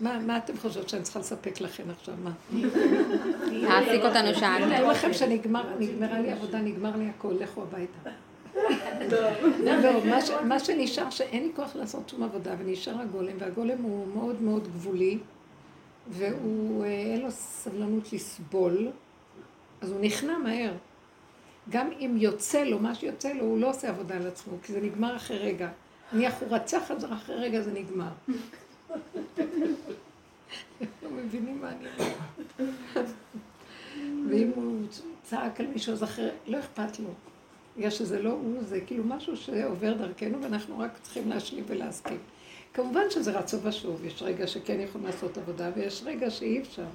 מה אתם חושבות שאני צריכה לספק לכם עכשיו? מה? להעסיק אותנו שעה. תראו לכם שנגמרה לי עבודה, נגמר לי הכל, לכו הביתה. לא, מה שנשאר, שאין לי כוח לעשות שום עבודה, ונשאר הגולם, והגולם הוא מאוד מאוד גבולי, והוא, אה, אין לו סבלנות לסבול, אז הוא נכנע מהר. גם אם יוצא לו, מה שיוצא לו, הוא לא עושה עבודה על עצמו, כי זה נגמר אחרי רגע. נניח הוא רצח את זה, אחרי רגע זה נגמר. לא מבינים מה אני אומרת. ואם הוא צעק על מישהו, אז אחרי, לא אכפת לו. בגלל שזה לא הוא, זה כאילו משהו שעובר דרכנו, ואנחנו רק צריכים להשלים ולהסכים. כמובן שזה רצו ושוב, יש רגע שכן יכולים לעשות עבודה, ויש רגע שאי אפשר.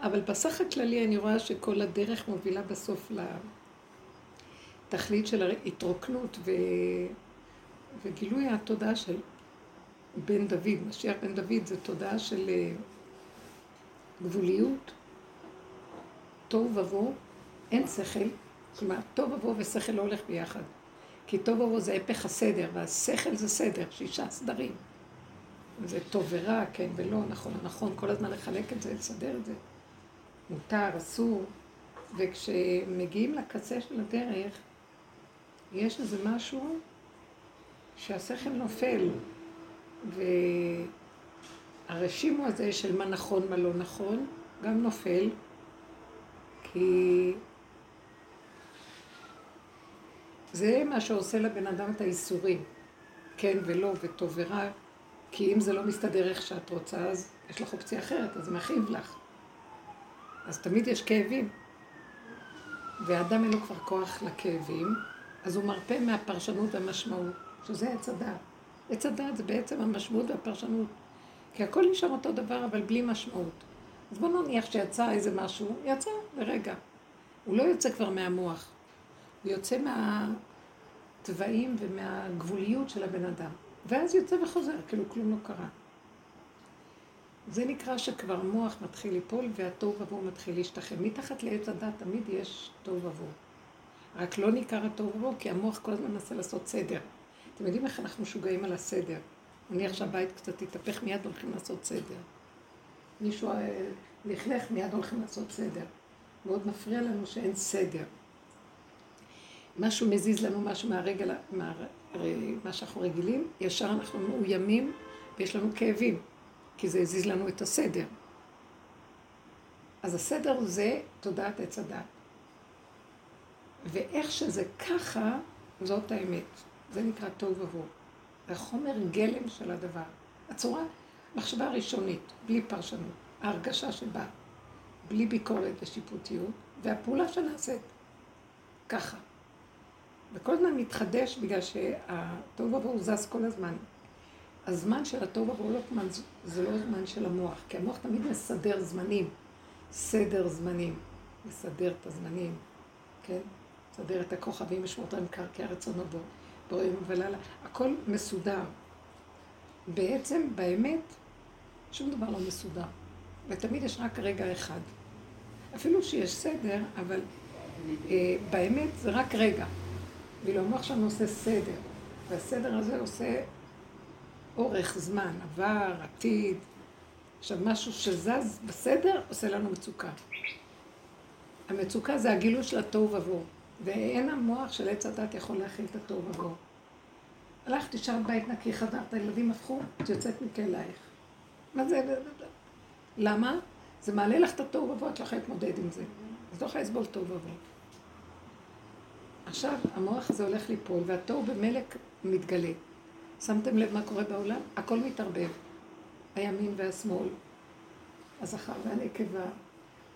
אבל בסך הכללי אני רואה שכל הדרך מובילה בסוף לתכלית של ההתרוקנות ו... וגילוי התודעה של בן דוד, משיח בן דוד, זה תודעה של אה, גבוליות, תוהו ובוהו, אין שכל, כלומר, תוהו ובוהו ושכל לא הולך ביחד. כי תוהו ובוהו זה הפך הסדר, והשכל זה סדר, שישה סדרים. זה טוב ורע, כן ולא, נכון נכון, כל הזמן לחלק את זה, לסדר את זה. מותר, אסור. וכשמגיעים לקצה של הדרך, יש איזה משהו שהשכל נופל, והרשימו הזה של מה נכון, מה לא נכון, גם נופל, כי זה מה שעושה לבן אדם את האיסורים, כן ולא, וטוב ורע, כי אם זה לא מסתדר איך שאת רוצה, אז יש לך אופציה אחרת, אז זה מכאיב לך. אז תמיד יש כאבים. ואדם אין לו כבר כוח לכאבים, אז הוא מרפה מהפרשנות והמשמעות, שזה עץ הדעת. עץ הדעת זה בעצם המשמעות והפרשנות. כי הכל נשאר אותו דבר, אבל בלי משמעות. אז בוא נניח שיצא איזה משהו, יצא לרגע. הוא לא יוצא כבר מהמוח, הוא יוצא מהתוואים ומהגבוליות של הבן אדם. ואז יוצא וחוזר, כאילו כלום לא קרה. זה נקרא שכבר מוח מתחיל ליפול והתוהו ובוהו מתחיל להשתחרר. מתחת לעץ הדת תמיד יש תוהו ובוהו. רק לא ניכר התוהו ובוהו כי המוח כל הזמן מנסה לעשות סדר. אתם יודעים איך אנחנו משוגעים על הסדר? נניח שהבית קצת יתהפך, מיד הולכים לעשות סדר. מישהו אה, לכלך, מיד הולכים לעשות סדר. מאוד מפריע לנו שאין סדר. משהו מזיז לנו משהו מהרגע, מה, מה שאנחנו רגילים, ישר אנחנו מאוימים ויש לנו כאבים. כי זה הזיז לנו את הסדר. אז הסדר זה תודעת עץ הדת. ואיך שזה ככה, זאת האמת. זה נקרא תוהו ובוהו. זה חומר גלם של הדבר. הצורה, מחשבה ראשונית, בלי פרשנות, ההרגשה שבאה, בלי ביקורת ושיפוטיות, והפעולה שנעשית. ככה. וכל הזמן מתחדש בגלל שהתוהו ובוהו זז כל הזמן. הזמן של הטוב עבור לא זה לא זמן של המוח, כי המוח תמיד מסדר זמנים, סדר זמנים, מסדר את הזמנים, כן? מסדר את הכוכבים ושמותיהם קרקע רצונו בו, בוראים ולילה, הכל מסודר. בעצם, באמת, שום דבר לא מסודר, ותמיד יש רק רגע אחד. אפילו שיש סדר, אבל אה, באמת זה רק רגע. ואילו המוח שלנו עושה סדר, והסדר הזה עושה אורך זמן, עבר, עתיד. עכשיו, משהו שזז בסדר, עושה לנו מצוקה. המצוקה זה הגילוי של התוהו ובוהו, ואין המוח של עץ הדת יכול להכיל את התוהו ובוהו. הלכת, נשארת בית נקי, חדרת, הילדים הפכו, את יוצאת מכלייך. מה זה? למה? זה מעלה לך את התוהו ובוהו, את לא יכולה להתמודד עם זה. אז לא יכולה לסבול תוהו ובוהו. עכשיו, המוח הזה הולך ליפול, והתוהו במלק מתגלה. שמתם לב מה קורה בעולם? הכל מתערבב. הימין והשמאל, הזכר והנקבה,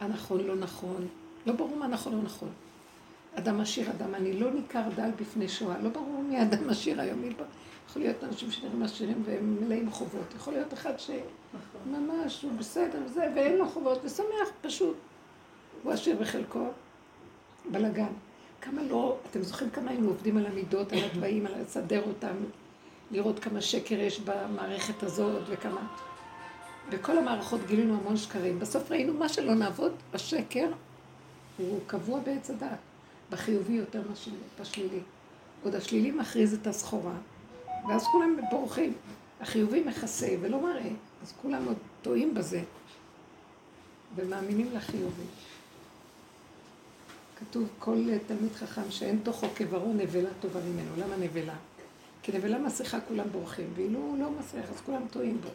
הנכון לא נכון, לא ברור מה נכון או נכון. אדם עשיר, אדם עני, לא ניכר דל בפני שואה, לא ברור מי אדם עשיר היום, יכול להיות אנשים שנראים עשירים והם מלאים חובות, יכול להיות אחד שממש הוא בסדר וזה, ואין לו חובות, ושמח פשוט. הוא עשיר בחלקו, בלאגן. כמה לא, אתם זוכרים כמה היינו עובדים על המידות, על התוואים, על לסדר אותם, לראות כמה שקר יש במערכת הזאת וכמה... בכל המערכות גילינו המון שקרים. בסוף ראינו מה שלא נעבוד, השקר הוא קבוע בעץ הדעת, בחיובי יותר מאשר בשלילי. עוד השלילי מכריז את הסחורה, ואז כולם בורחים. החיובי מכסה ולא מראה. אז כולם עוד טועים בזה, ומאמינים לחיובי. כתוב כל תלמיד חכם שאין תוכו כברו נבלה טובה ממנו. למה נבלה? כי נבלה מסכה כולם בורחים, ואילו הוא לא מסך, אז כולם טועים בו.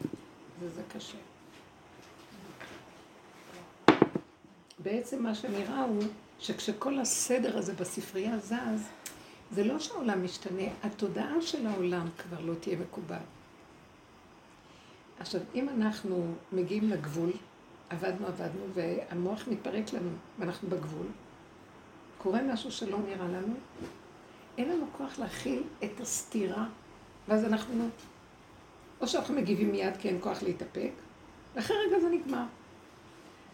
וזה קשה. בעצם מה שנראה הוא שכשכל הסדר הזה בספרייה זז, זה לא שהעולם משתנה, התודעה של העולם כבר לא תהיה מקובעת. עכשיו, אם אנחנו מגיעים לגבול, עבדנו, עבדנו, והמוח מתפרק לנו, ואנחנו בגבול, קורה משהו שלא נראה לנו, אין לנו כוח להכיל את הסתירה, ואז אנחנו, או שאנחנו מגיבים מיד כי אין כוח להתאפק, ואחרי רגע זה נגמר.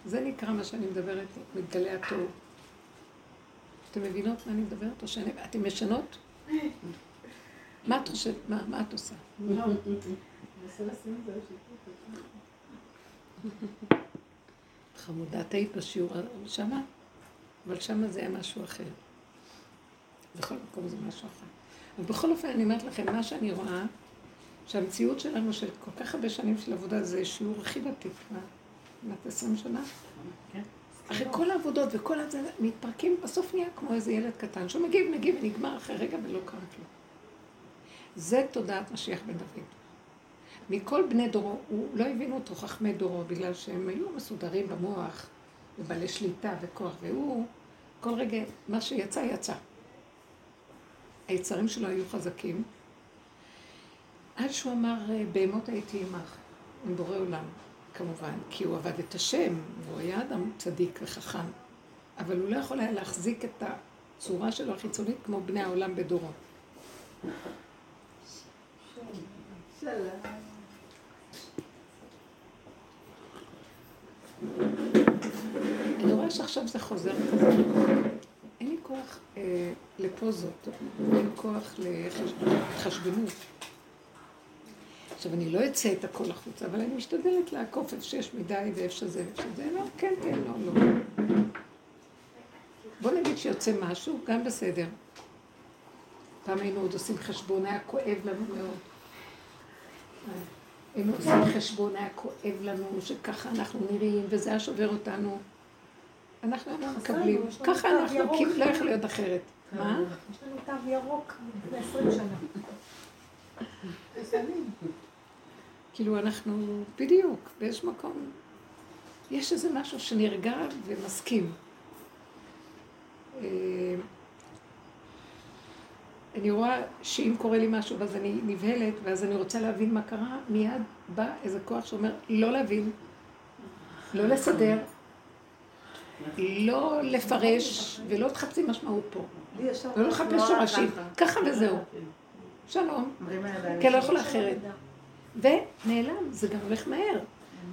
זה נקרא מה שאני מדברת, מתגלה התוהו. אתם מבינות מה אני מדברת? או שאני... אתן משנות? מה את חושבת? מה, מה את עושה? לא. חמודה, את היית בשיעור שמה? אבל שמה זה היה משהו אחר. בכל מקום זה משהו אחר. אבל בכל אופן, אני אומרת לכם, מה שאני רואה, שהמציאות שלנו של כל כך הרבה שנים של עבודה זה שיעור הכי ותיק, מה? כמעט עשרים שנה? כן. אחרי כל העבודות וכל הזה, מתפרקים, בסוף נהיה כמו איזה ילד קטן, שהוא מגיב, ונגמר אחרי רגע ולא קרה כלום. זה תודעת משיח בן דוד. מכל בני דורו, הוא לא הבינו אותו חכמי דורו, בגלל שהם היו מסודרים במוח, ובעלי שליטה וכוח, והוא, כל רגע, מה שיצא, יצא. היצרים שלו היו חזקים, עד שהוא אמר, בהמות הייתי עמך, עם בורא עולם. כמובן, כי הוא עבד את השם, והוא היה אדם צדיק וחכם, אבל הוא לא יכול היה להחזיק את הצורה שלו החיצונית כמו בני העולם בדורו. אני רואה שעכשיו זה חוזר כזה. אין לי כוח אה, לפוזות, אין לי כוח להתחשבנות. עכשיו, אני לא אצא את הכל החוצה, אבל אני משתדלת לעקוף איפה שיש מדי ואיפה שזה ואיפה שזה, לא, כן, כן, לא, לא. בוא נגיד שיוצא משהו, גם בסדר. פעם היינו עוד עושים חשבון, היה כואב לנו מאוד. היינו עושים חשבון, היה כואב לנו, שככה אנחנו נראים, וזה היה שובר אותנו. אנחנו היינו מקבלים. ככה אנחנו, כי לא יכול להיות אחרת. מה? יש לנו תו ירוק לפני עשרים שנה. כאילו אנחנו, בדיוק, באיזשהו מקום, יש איזה משהו שנרגע ומסכים. אה, אני רואה שאם קורה לי משהו ואז אני נבהלת ואז אני רוצה להבין מה קרה, מיד בא איזה כוח שאומר לא להבין, לא לסדר, לא לפרש ולא תחפשי משמעות פה. ולא לחפש שורשים, ככה וזהו. שלום. כי לא יכולה אחרת. ונעלם, זה גם הולך מהר.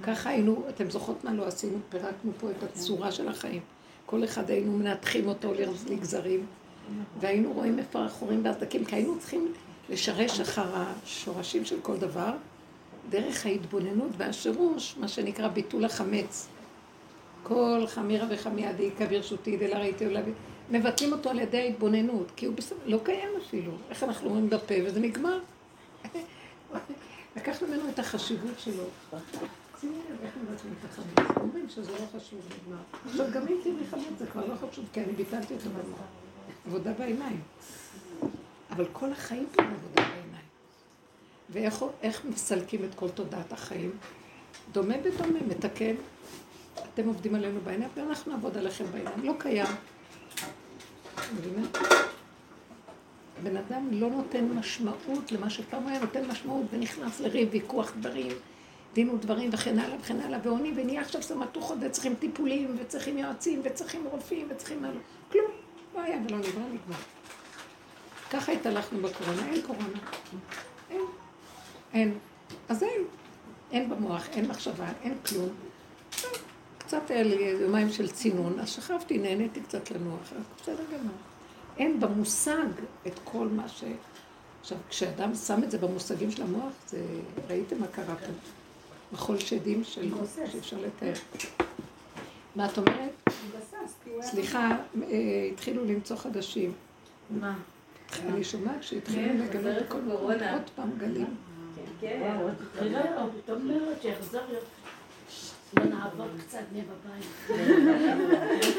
ככה היינו, אתם זוכרות מה לא עשינו? פירקנו פה את הצורה של החיים. כל אחד היינו מנתחים אותו לגזרים, והיינו רואים איפה החורים והסדקים, כי היינו צריכים לשרש אחר השורשים של כל דבר, דרך ההתבוננות והשירוש, מה שנקרא ביטול החמץ. כל חמירה וחמיה דאיכא ברשותי דלה ראיתי עולה, מבטלים אותו על ידי ההתבוננות, כי הוא בסדר, לא קיים אפילו. איך אנחנו אומרים בפה וזה נגמר. לקחנו ממנו את החשיבות שלו. שימי לב איך מבטלים את החמץ. אומרים שזה לא חשוב, נגמר. עכשיו גם אם תראי חמץ זה כבר לא חשוב, כי אני ביטלתי אותו במוח. עבודה בעיניים. אבל כל החיים פה עבודה בעיניים. ואיך מסלקים את כל תודעת החיים? דומה בדומה, מתקן. אתם עובדים עלינו בעיניים, ואנחנו נעבוד עליכם בעיניים. לא קיים. מבינה? הבן אדם לא נותן משמעות למה שפעם היה נותן משמעות ונכנס לריב, ויכוח דברים, דין ודברים וכן הלאה וכן הלאה, ועוני, ונהיה עכשיו סמטוחות וצריכים טיפולים וצריכים יועצים וצריכים רופאים וצריכים... כלום, לא היה ולא נברא, נגמר. ככה התהלכנו בקורונה, אין קורונה. אין. אין. אז אין. אין במוח, אין מחשבה, אין כלום. קצת היה לי יומיים של צינון, אז שכבתי, נהניתי קצת לנוח, בסדר גמר. אין במושג את כל מה ש... עכשיו, כשאדם שם את זה במושגים של המוח, זה... ראיתם מה קרה פה? מחול שדים של... שאפשר לתאר. מה את אומרת? סליחה, אה, התחילו למצוא חדשים. מה? אני שומעת שהתחילו לגלות כל עוד פעם גלים. כן. את אומרת שיחזור לא נעבור קצת מבבית.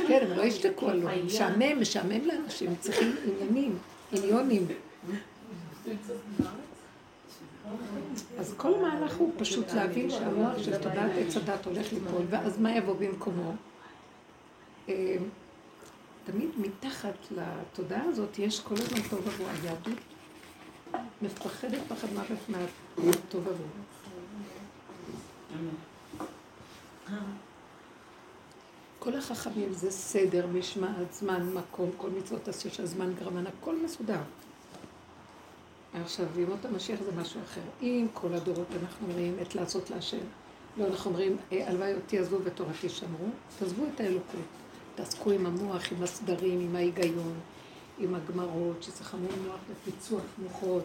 כן, הם לא ישתקו עליו. משעמם, משעמם לאנשים, צריכים עניינים, עניונים. אז כל המהלך הוא פשוט להבין שהמוח של תודעת עץ הדת הולך ליפול, ואז מה יבוא במקומו? אה, תמיד מתחת לתודעה הזאת יש כל הזמן טוב עבור היהדות. מפחדת פחד מוות מהטוב עבור. כל החכמים זה סדר, משמעת, זמן, מקום, כל מצוות עשו שהזמן גרמן, הכל מסודר. עכשיו, ימות המשיח זה משהו אחר. אם כל הדורות אנחנו אומרים את לעשות להשם, לא, אנחנו אומרים, אה, הלוואי אותי עזבו ותורתי שמרו, תעזבו את האלוקות. תעסקו עם המוח, עם הסדרים, עם ההיגיון, עם הגמרות, שזה חמור מוח לפיצוח מוחות.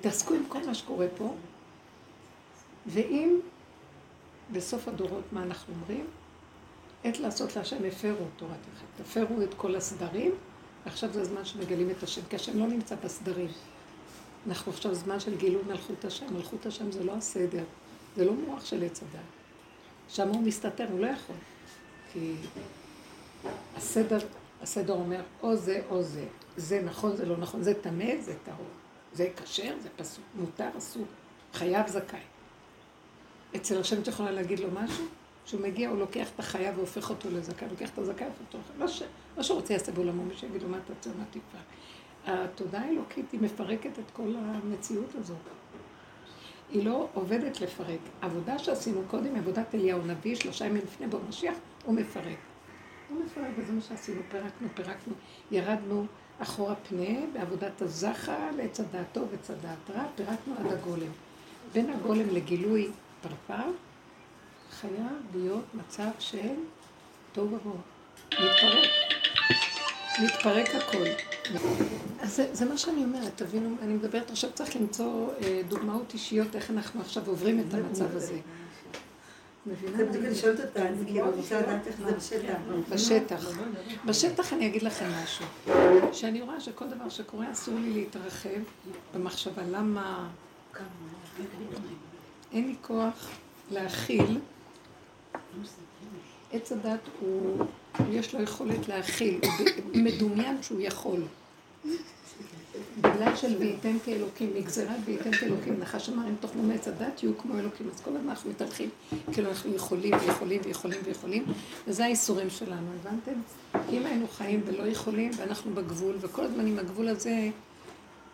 תעסקו עם כל מה שקורה פה. ואם בסוף הדורות, מה אנחנו אומרים? עת לעשות להשם הפרו תורת אחד. תפרו את כל הסדרים, ועכשיו זה הזמן שמגלים את השם, כי השם לא נמצא בסדרים. אנחנו עכשיו זמן של גילוי מלכות השם. מלכות השם זה לא הסדר, זה לא מוח של עץ הדת. שם הוא מסתתר, הוא לא יכול. כי הסדר, הסדר אומר, או זה או זה. זה נכון, זה לא נכון, זה טמא, זה טהור. זה כשר, זה פסוק, מותר, אסור. חייב זכאי. אצל השם את יכולה להגיד לו משהו? כשהוא מגיע, הוא לוקח את החייב והופך אותו לזכאי, לוקח את הזכאי והופך אותו לא, ש... לא שרוצה יעשה בעולמו, מי שיגיד לו מה אתה רוצה, מה תקווה. התודעה האלוקית היא מפרקת את כל המציאות הזאת. היא לא עובדת לפרק. עבודה שעשינו קודם, עבודת אליהו נביא, שלושה ימים לפני בו משיח, הוא מפרק. הוא מפרק, וזה מה שעשינו, פירקנו, פירקנו, ירדנו אחורה פנה בעבודת הזחה לעץ הדעת טוב ועץ הדעת רע, פירקנו עד הגולם. בין הגולם לגילוי פרפר, חייב להיות מצב של תוהו ובוהו. מתפרק. מתפרק הכל. אז זה, זה מה שאני אומרת, תבינו, אני מדברת עכשיו, צריך למצוא אה, דוגמאות אישיות איך אנחנו עכשיו עוברים את המצב הזה. זה בדיוק אני שואלת אותה, אז כאילו, אני רוצה לדעת איך זה בשטח. בשטח. בשטח אני אגיד לכם משהו. שאני רואה שכל דבר שקורה אסור לי להתרחב במחשבה. למה? אין לי כוח להכיל. עץ הדת הוא, יש לו יכולת להכיל, הוא מדומיין שהוא יכול. בגלל של וייתן כאלוקים, מגזרת וייתן כאלוקים, נחש אמר אם תאכלו מעץ הדת יהיו כמו אלוקים, אז כל הזמן אנחנו מתהלכים, כאילו אנחנו יכולים ויכולים ויכולים ויכולים, וזה האיסורים שלנו, הבנתם? אם היינו חיים ולא יכולים, ואנחנו בגבול, וכל הזמן עם הגבול הזה,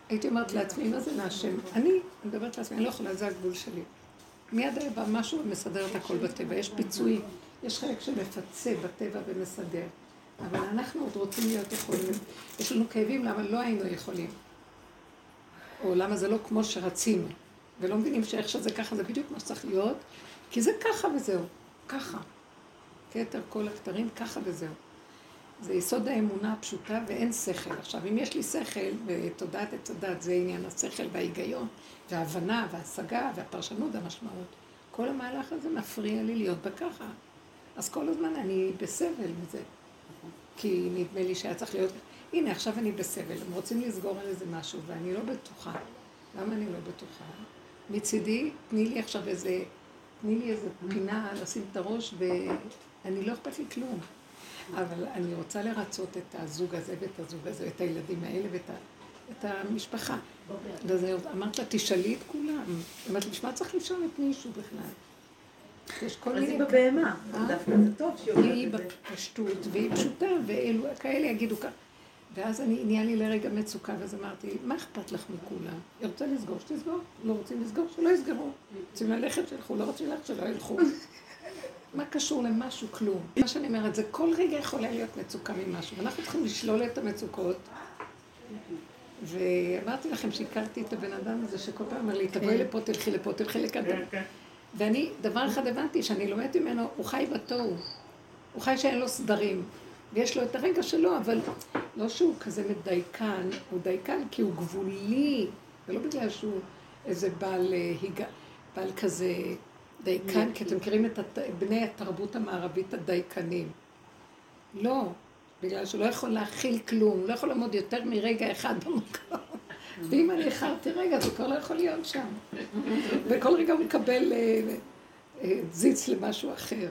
הייתי אומרת לעצמי, מה זה מהשם? אני מדברת לעצמי, אני לא יכולה, זה הגבול שלי. מיד היה בא משהו ומסדר את הכל בטבע, יש פיצויים, יש חלק שמפצה בטבע ומסדר. אבל אנחנו עוד רוצים להיות יכולים. יש לנו כאבים למה לא היינו יכולים. או למה זה לא כמו שרצינו. ולא מבינים שאיך שזה ככה, זה בדיוק מה שצריך להיות, כי זה ככה וזהו. ככה. כתר כל הכתרים, ככה וזהו. זה יסוד האמונה הפשוטה ואין שכל. עכשיו, אם יש לי שכל ותודעת עץ הדת, זה עניין השכל וההיגיון, וההבנה וההשגה והפרשנות והמשמעות. כל המהלך הזה מפריע לי להיות בככה. אז כל הזמן אני בסבל מזה. כי נדמה לי שהיה צריך להיות... הנה, עכשיו אני בסבל, הם רוצים לסגור על איזה משהו, ואני לא בטוחה. למה אני לא בטוחה? מצידי, תני לי עכשיו איזה... תני לי איזה פינה לשים את הראש, ואני לא אכפת לי כלום. אבל אני רוצה לרצות את הזוג הזה ואת הזוג הזה, את הילדים האלה ואת ה... את המשפחה. ואז אמרת לה, תשאלי את כולם. אמרת, בשביל מה צריך לשאול את מישהו בכלל? יש כל מיני... אז היא בבהמה, אה? דווקא זה טוב שהיא אומרת היא בפשטות, והיא פשוטה, ואלו כאלה יגידו ככה. ואז אני, נהיה לי לרגע מצוקה, ואז אמרתי, מה אכפת לך מכולם? היא רוצה לסגור, שתסגור. לא רוצים לסגור, שלא יסגרו. רוצים ללכת, שילכו, לא רוצים ללכת, שלא ילכו. מה קשור למשהו? כלום. מה שאני אומרת, זה כל רגע יכולה להיות מצוקה ממשהו, ואנחנו צריכים לשלול את המצוקות. ואמרתי לכם שהכרתי את הבן אדם הזה שכל פעם אמר לי, תבואי לפה, תלכי לפה, תלכי לקדם. ואני, דבר אחד הבנתי, שאני לומדת ממנו, הוא חי בתוהו. הוא חי שאין לו סדרים. ויש לו את הרגע שלו, אבל לא שהוא כזה מדייקן, הוא דייקן כי הוא גבולי, ולא בגלל שהוא איזה בעל, אה. בעל כזה דייקן, כי אתם מכירים את הת... בני התרבות המערבית הדייקנים. לא, בגלל שהוא לא יכול להכיל כלום, לא יכול לעמוד יותר מרגע אחד במקום. ואם אני איחרתי רגע, זה כבר לא יכול להיות שם. וכל רגע הוא מקבל אה, אה, זיץ למשהו אחר.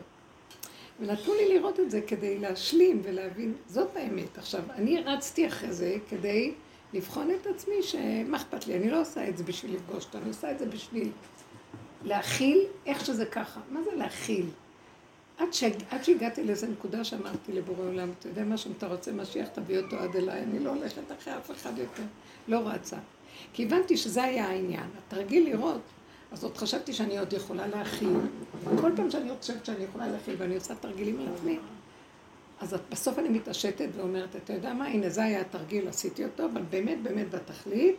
ונתנו לי לראות את זה כדי להשלים ולהבין, זאת האמת. עכשיו, אני רצתי אחרי זה כדי לבחון את עצמי, שמה אכפת לי, אני לא עושה את זה בשביל לפגוש אותו, אני עושה את זה בשביל להכיל איך שזה ככה. מה זה להכיל? עד, ש... עד שהגעתי לאיזה נקודה שאמרתי לבורא עולם, אתה יודע מה, שאם אתה רוצה משיח, תביא אותו עד אליי, אני לא הולכת אחרי אף אחד יותר, לא רצה. כי הבנתי שזה היה העניין. התרגיל לראות, אז עוד חשבתי שאני עוד יכולה להכיל. כל פעם שאני חושבת שאני יכולה להכיל ואני עושה תרגילים על עצמי, אז בסוף אני מתעשתת ואומרת, אתה יודע מה, הנה זה היה התרגיל, עשיתי אותו, אבל באמת, באמת בתכלית,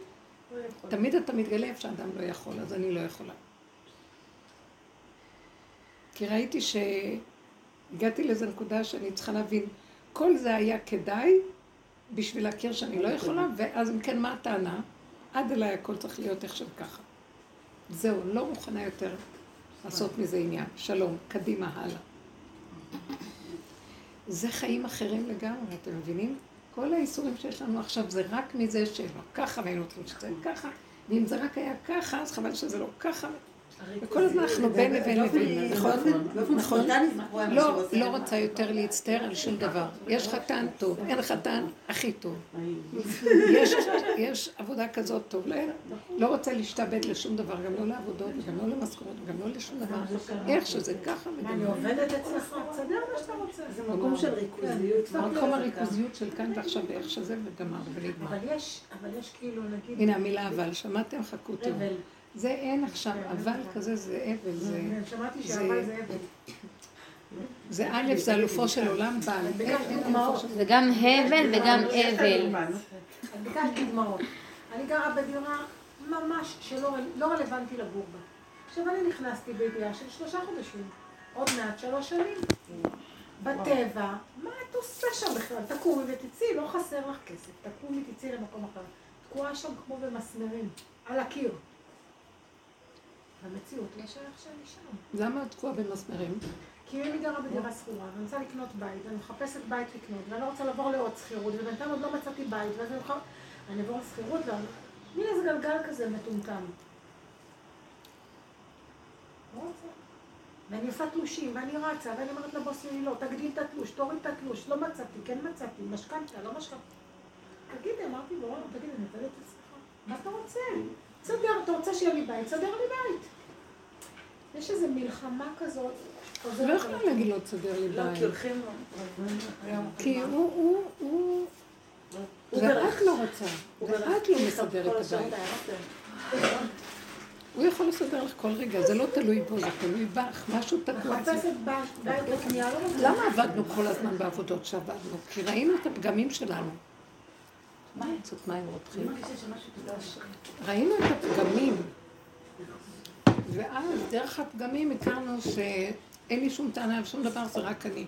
תמיד אתה מתגלה איפה שאדם לא יכול, אז אני לא יכולה. כי ראיתי שהגעתי לאיזו נקודה שאני צריכה להבין, כל זה היה כדאי בשביל להכיר שאני לא יכולה, ואז אם כן, מה הטענה? עד אליי הכל צריך להיות איך ככה. זהו, לא מוכנה יותר לעשות מזה עניין. שלום, קדימה, הלאה. זה חיים אחרים לגמרי, אתם מבינים? כל האיסורים שיש לנו עכשיו זה רק מזה שלא ככה, והיינו רוצים שזה ככה, ואם זה רק היה ככה, אז חבל שזה לא ככה. וכל הזמן אנחנו בין לבין לבין, נכון? נכון? לא, לא רוצה יותר להצטער על שום דבר. יש חתן טוב, אין חתן הכי טוב. יש עבודה כזאת טוב לאל. לא רוצה להשתעבד לשום דבר, גם לא לעבודות, וגם לא למשכורת, וגם לא לשום דבר. איך שזה ככה וגם... אני עובדת אצלך, תסדר מה שאתה רוצה. זה מקום של ריכוזיות. מקום הריכוזיות של כאן ועכשיו ואיך שזה וגמר ונגמר. אבל יש, אבל יש כאילו, נגיד... הנה המילה אבל, שמעתם? חכו טוב. זה אין עכשיו, אבל כזה זה אבל, זה... שמעתי שאבל זה אבל. זה א', זה אלופו של עולם, בעל. זה גם הבל וגם אבל. אני ביקשתי דמעות. אני גרה בדירה ממש שלא לא רלוונטי לגור בה. עכשיו אני נכנסתי בידיעה של שלושה חודשים, עוד מעט שלוש שנים. בטבע, מה את עושה שם בכלל? תקומי ותצאי, לא חסר לך כסף. תקומי, תצאי למקום אחר. תקועה שם כמו במסמרים, על הקיר. במציאות לא שייך שאני שם. למה את תקועה במסמרים? כי אני גרה בדירה שכורה, ואני רוצה לקנות בית, ואני מחפשת בית לקנות, ואני לא רוצה לעבור לעוד שכירות, ובינתיים עוד לא מצאתי בית, ואז אני יכולה... אני אעבור לשכירות, ומין איזה גלגל כזה מטומטם. לא. ואני עושה תלושים, ואני רצה, ואני אומרת לבוס שלי, לא, תגדיל את התלוש, תוריד את התלוש, לא מצאתי, כן מצאתי, משכנתה, לא משכנתה. תגידי, אמרתי לו, תגידי, אני עובדת אצלך, מה אתה רוצה? תסדר, אתה רוצה שיהיה לי בית, תסדר לי בית. יש איזו מלחמה כזאת. לא יכולה להגיד לו תסדר לי לא, בית. כי הולכים... כי הוא, הוא, הוא... זה את לא רוצה, זה את לא מסדר את הבית. הוא יכול לסדר לך כל רגע, זה לא תלוי בו, זה תלוי בך, משהו תקוע. לא. למה עבדנו כל הזמן בעבודות שעבדנו? כי ראינו את הפגמים שלנו. מה יצאות מים רותחים? ראינו את הפגמים. ואז דרך הפגמים הכרנו שאין לי שום טענה על שום דבר, זה רק אני.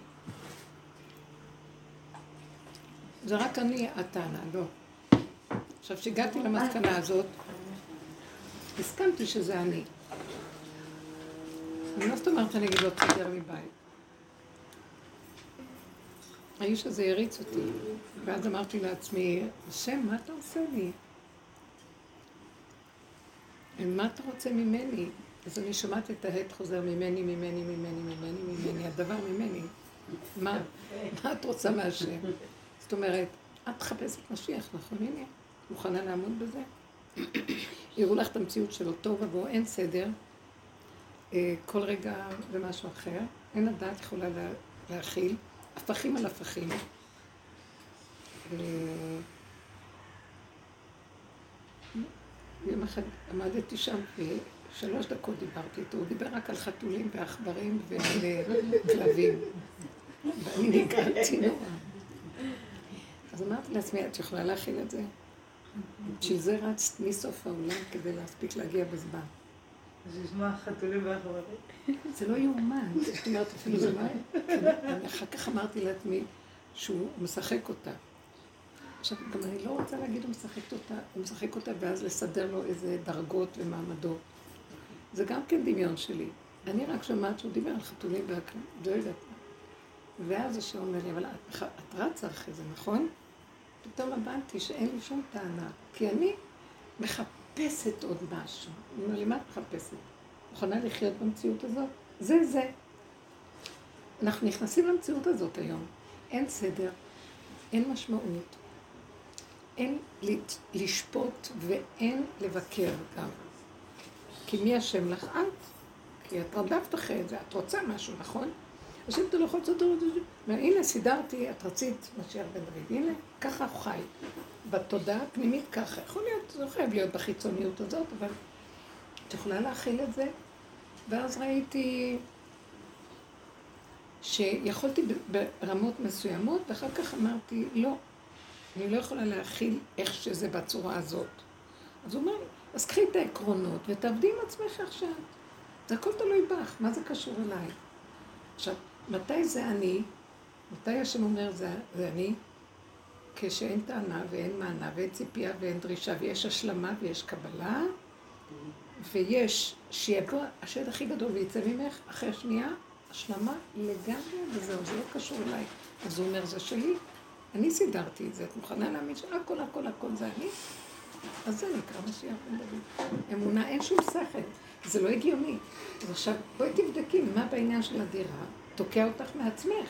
זה רק אני הטענה, לא. עכשיו, כשהגעתי למסקנה הזאת, הסכמתי שזה אני. אני לא זאת אומרת אני אגיד לו, תסדר לי בית. האיש הזה הריץ אותי, ואז אמרתי לעצמי, השם, מה אתה עושה לי? מה אתה רוצה ממני? אז אני שומעת את ההד חוזר ממני, ממני, ממני, ממני, ממני, הדבר ממני. מה, מה את רוצה מהשם? זאת אומרת, את מחפשת משיח, נכון? הנה, מוכנה לעמוד בזה? יראו לך את המציאות שלו טוב עבור, אין סדר. אה, כל רגע זה משהו אחר. אין הדעת יכולה לה, להכיל. הפכים על הפכים. אה, יום אחד עמדתי שם ושלוש דקות דיברתי איתו, הוא דיבר רק על חתולים ועכברים ועל כלבים. ואני נגעתי נורא. אז אמרתי לעצמי, את יכולה להכיל את זה? בשביל זה רצת מסוף העולם כדי להספיק להגיע בזמן. אז לשמוע חתולים ועכברים. זה לא יאומן, זאת אומרת, אפילו זה לא... אחר כך אמרתי לעצמי שהוא משחק אותה. עכשיו, גם אני לא רוצה להגיד הוא משחק אותה, הוא משחק אותה ואז לסדר לו איזה דרגות ומעמדות. זה גם כן דמיון שלי. אני רק שומעת שהוא דיבר על חתולים והכול, לא יודעת. ואז השם אומר לי, אבל את, את רצה אחרי זה, נכון? פתאום הבנתי שאין לי שום טענה, כי אני מחפשת עוד משהו. אני אומר לי, מה את מחפשת? מוכנה לחיות במציאות הזאת? זה זה. אנחנו נכנסים למציאות הזאת היום. אין סדר, אין משמעות, אין לשפוט ואין לבקר גם. כי מי אשם לך? את. כי את רדפת אחרי זה, את רוצה משהו, נכון? השם את זה. הנה, סידרתי, את רצית משיח בן דוד. הנה, ככה הוא חי. בתודעה הפנימית ככה. יכול להיות, לא חייב להיות בחיצוניות הזאת, אבל את יכולה להכיל את זה. ואז ראיתי שיכולתי ברמות מסוימות, ואחר כך אמרתי, לא, אני לא יכולה להכיל איך שזה בצורה הזאת. אז הוא אומר, אז קחי את העקרונות ותעבדי עם עצמך עכשיו. זה הכל תלוי בך, מה זה קשור אליי? עכשיו, מתי זה אני? מתי השם אומר זה, זה אני? כשאין טענה ואין מענה ואין ציפייה ואין דרישה ויש השלמה ויש קבלה ויש שיבוא השד הכי גדול ויצא ממך אחרי שנייה השלמה לגמרי וזהו, זה לא קשור אליי. אז הוא אומר, זה שלי, אני סידרתי את זה, את מוכנה להאמין שהכל הכל הכל זה אני? אז זה נקרא משיח בן דוד. אמונה, אין שום שכל, זה לא הגיוני. אז עכשיו, בואי תבדקי מה בעניין של הדירה תוקע אותך מעצמך.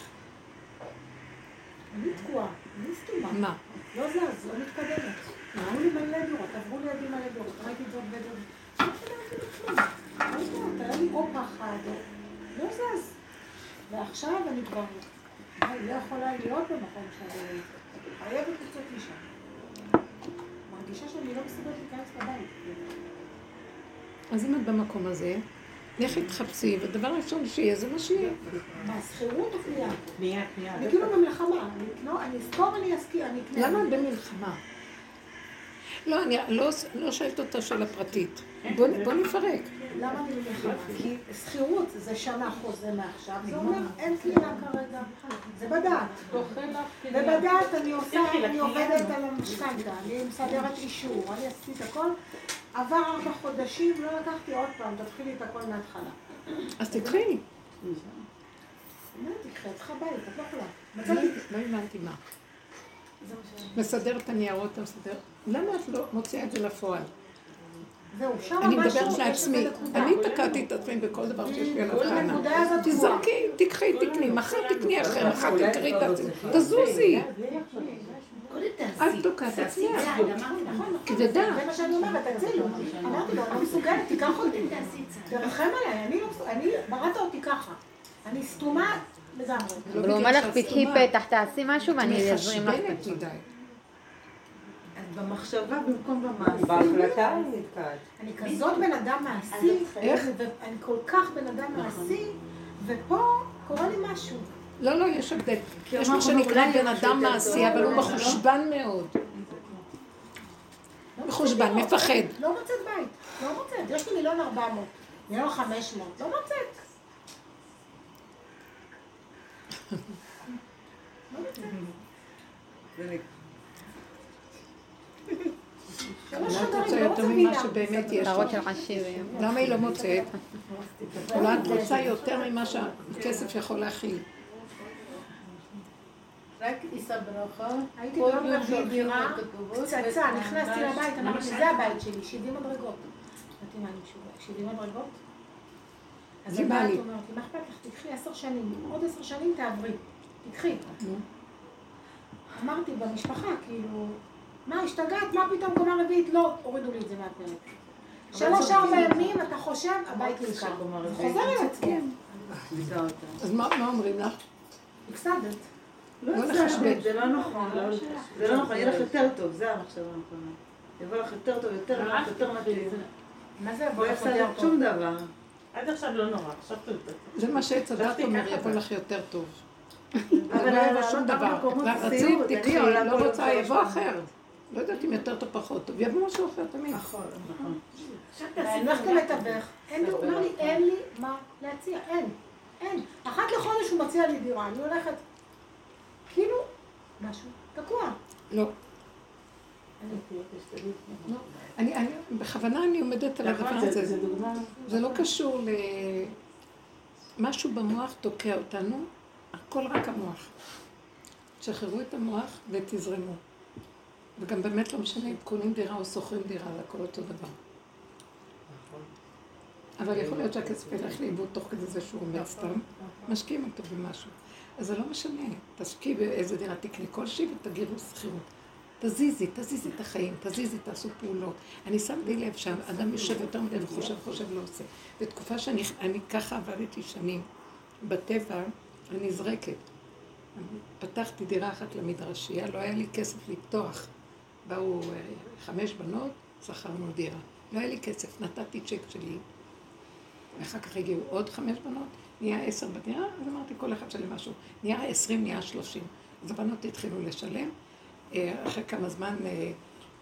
אני תקועה, אני סתומה. מה? לא זז, לא מתקדמת. אמרו לי מלא דירות, עברו לידי מלא דירות, ראיתי זאת ודוד. לא. לא יודעת, היה לי או פחד, לא זז. ועכשיו אני כבר לא יכולה להיות במקום שאני חייבת לצאת משם. מרגישה שאני לא מסוגלת להיכנס לבית. אז אם את במקום הזה, לכי תחפשי, והדבר הראשון שיהיה זה מה שיהיה. מה, שכירות או קנייה? קנייה, קנייה. אני כאילו במלחמה, אני אזכור, אני אזכיר, אני אקנה. למה את במלחמה? לא, אני לא, לא שואלת אותה שאלה פרטית. בוא נפרק. למה אני במלחמה? כי שכירות זה שנה חוזה מעכשיו, זה אומר אין קנייה כרגע. זה בדעת. ובדעת אני עושה, אני עובדת על המשכנתה, אני מסדרת אישור, אני עשיתי את הכל. עבר ארבע חודשים, לא לקחתי עוד פעם, תתחילי את הכל מההתחלה. אז תקחי. את צריכה בית, את לא יכולה. לא. לא הבנתי מה. מסדר את הניירות, אתה מסדר. למה את לא מוציאה את זה לפועל? אני מדברת לעצמי. אני תקעתי את עצמי בכל דבר שיש לי עליו טענה. הנקודה הזאת תזרקי, תקחי, תקני, מחר תקני אחר, מחר תקרי את עצמי. תזוזי. את תוקעת את עצמך. כי זה מה שאני אומרת, תצילו. אמרתי לו, אני מסוגלת, תיקח אותי. תרחם עליי, אני לא אני, בראת אותי ככה. אני סתומה לגמרי. אבל הוא אומר לך, פתחי פתח, תעשי משהו ואני אזרים לך. במחשבה במקום במעשה. בהחלטה היא נתקעת. אני כזאת בן אדם מעשי, איך? ואני כל כך בן אדם מעשי, ופה קורה לי משהו. לא, לא, יש הבדל. יש מה שנקרא בן אדם מעשי. אבל הוא לא? מחושבן מאוד. לא מחושבן, מפחד. לא מוצאת בית, לא מוצאת. יש לי מיליון ארבע מאות, מיליון חמש מאות, לא מוצאת. לא מוצאת. זה שלוש אולי את רוצה לא יותר ממה. שבאמת יש לך. למה היא לא מוצאת? אולי את רוצה יותר ממה שהכסף יכול להכיל. רק יישא ברכה. הייתי ביום יום רביעי דירה, פצצה, נכנסתי לבית, אמרתי, זה הבית שלי, 70 מדרגות. אמרתי, מה, אני משוגעת? 70 מדרגות? אז זה בא הבית לי. מה אכפת לך? תקחי עשר שנים, עוד עשר שנים תעברי. תקחי. אמרתי במשפחה, כאילו, מה, השתגעת? מה פתאום קומה רביעית? לא, הורידו לי את זה מהפרק. שלוש ארבע ימים, אתה חושב, הבית נמכר. חוזר עצמו. ליווה אותה. אז מה מה אומרים לך? הפסדת. לא לא לחשבן. זה, זה לא נכון. זה לא נכון, יהיה לך יותר טוב, זה המחשבה הנכונה. יבוא לך יותר טוב, יותר נוח, יותר מתאים. מה זה יבוא לא לך יותר טוב? שום דבר. עד עכשיו לא נורא, עכשיו טוב. זה מה שעץ הדת אומר, יבוא. לך יותר טוב. אבל לא יבוא שום דבר. רצית, תקחי, לא רוצה, יבוא. אחר. לא יודעת אם יותר טוב פחות טוב, יבוא משהו אחר תמיד. נכון. נכון. אני למתווך, אין לי, הוא אומר לי, אין לי מה להציע, אין, אין. אחת לחודש הוא מציע לי דירה, אני הולכת, כאילו, משהו תקוע. לא. לא. אני, אני, בכוונה אני עומדת על הדבר נכון, הזה. זה דוגמה. זה לא קשור ל... משהו במוח תוקע אותנו, הכל רק המוח. תשחררו את המוח ותזרמו. וגם באמת לא משנה אם קונים דירה או שוכרים דירה, זה הכל אותו דבר. אבל יכול להיות שהכסף ילך לאיבוד תוך כדי זה שהוא עומד סתם, משקיעים אותו במשהו. אז זה לא משנה, תשקיעי באיזה דירה תקני כלשהי ותגידו שכירות. תזיזי, תזיזי את החיים, תזיזי, תעשו פעולות. אני שמתי לב שהאדם יושב יותר מדי וחושב, חושב, לא עושה. בתקופה שאני אני ככה עבדתי שנים, בטבע, אני נזרקת. פתחתי דירה אחת למדרשייה, לא היה לי כסף לפתוח. באו אה, חמש בנות, שכרנו דירה. לא היה לי כסף, נתתי צ'ק שלי, ואחר כך הגיעו עוד חמש בנות, נהיה עשר בדירה, אז אמרתי, כל אחד שלם משהו. נהיה עשרים, נהיה שלושים. אז הבנות התחילו לשלם. אה, אחרי כמה זמן אה,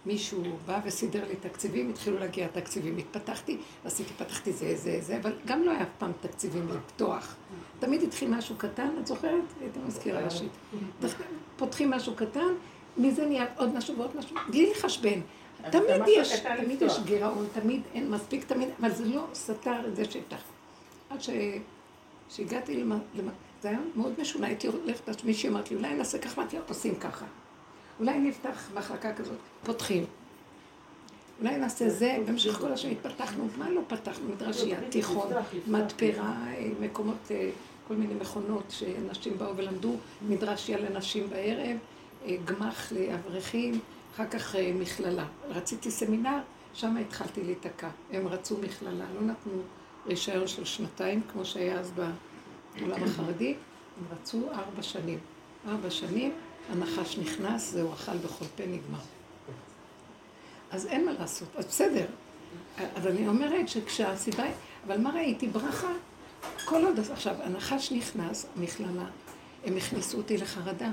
מישהו בא וסידר לי תקציבים, התחילו להגיע תקציבים. התפתחתי, עשיתי, פתחתי זה, זה, זה, אבל גם לא היה אף פעם תקציבים לפתוח. תמיד התחיל משהו קטן, את זוכרת? הייתה מזכירה ראשית. פותחים משהו קטן, מזה נהיה עוד משהו ועוד משהו, בלי לחשבן. תמיד יש, תמיד יש גירעון, תמיד אין מספיק, תמיד, אבל זה לא סתר את זה שהבטח. עד שהגעתי למה, זה היה מאוד משונה, הייתי הולכת, מישהי אמרת לי, אולי נעשה ככה, אמרתי, עושים ככה. אולי נפתח מחלקה כזאת, פותחים. אולי נעשה זה, במשך כל השנים התפתחנו, מה לא פתחנו? מדרשייה, תיכון, מתפרה, מקומות, אה, כל מיני מכונות שנשים באו ולמדו, מדרשייה לנשים בערב, אה, גמ"ח לאברכים, אחר כך אה, מכללה. רציתי סמינר, שם התחלתי להיתקע. הם רצו מכללה, לא נתנו רישיון של שנתיים, כמו שהיה אז בעולם החרדי, הם רצו ארבע שנים. ארבע שנים, הנחש נכנס, זהו אכל בכל פה נגמר. אז אין מה לעשות, אז בסדר. אז אני אומרת שכשהסיבה, אבל מה ראיתי? ברכה. כל עוד, עכשיו, הנחש נכנס, מכללה, הם הכניסו אותי לחרדה.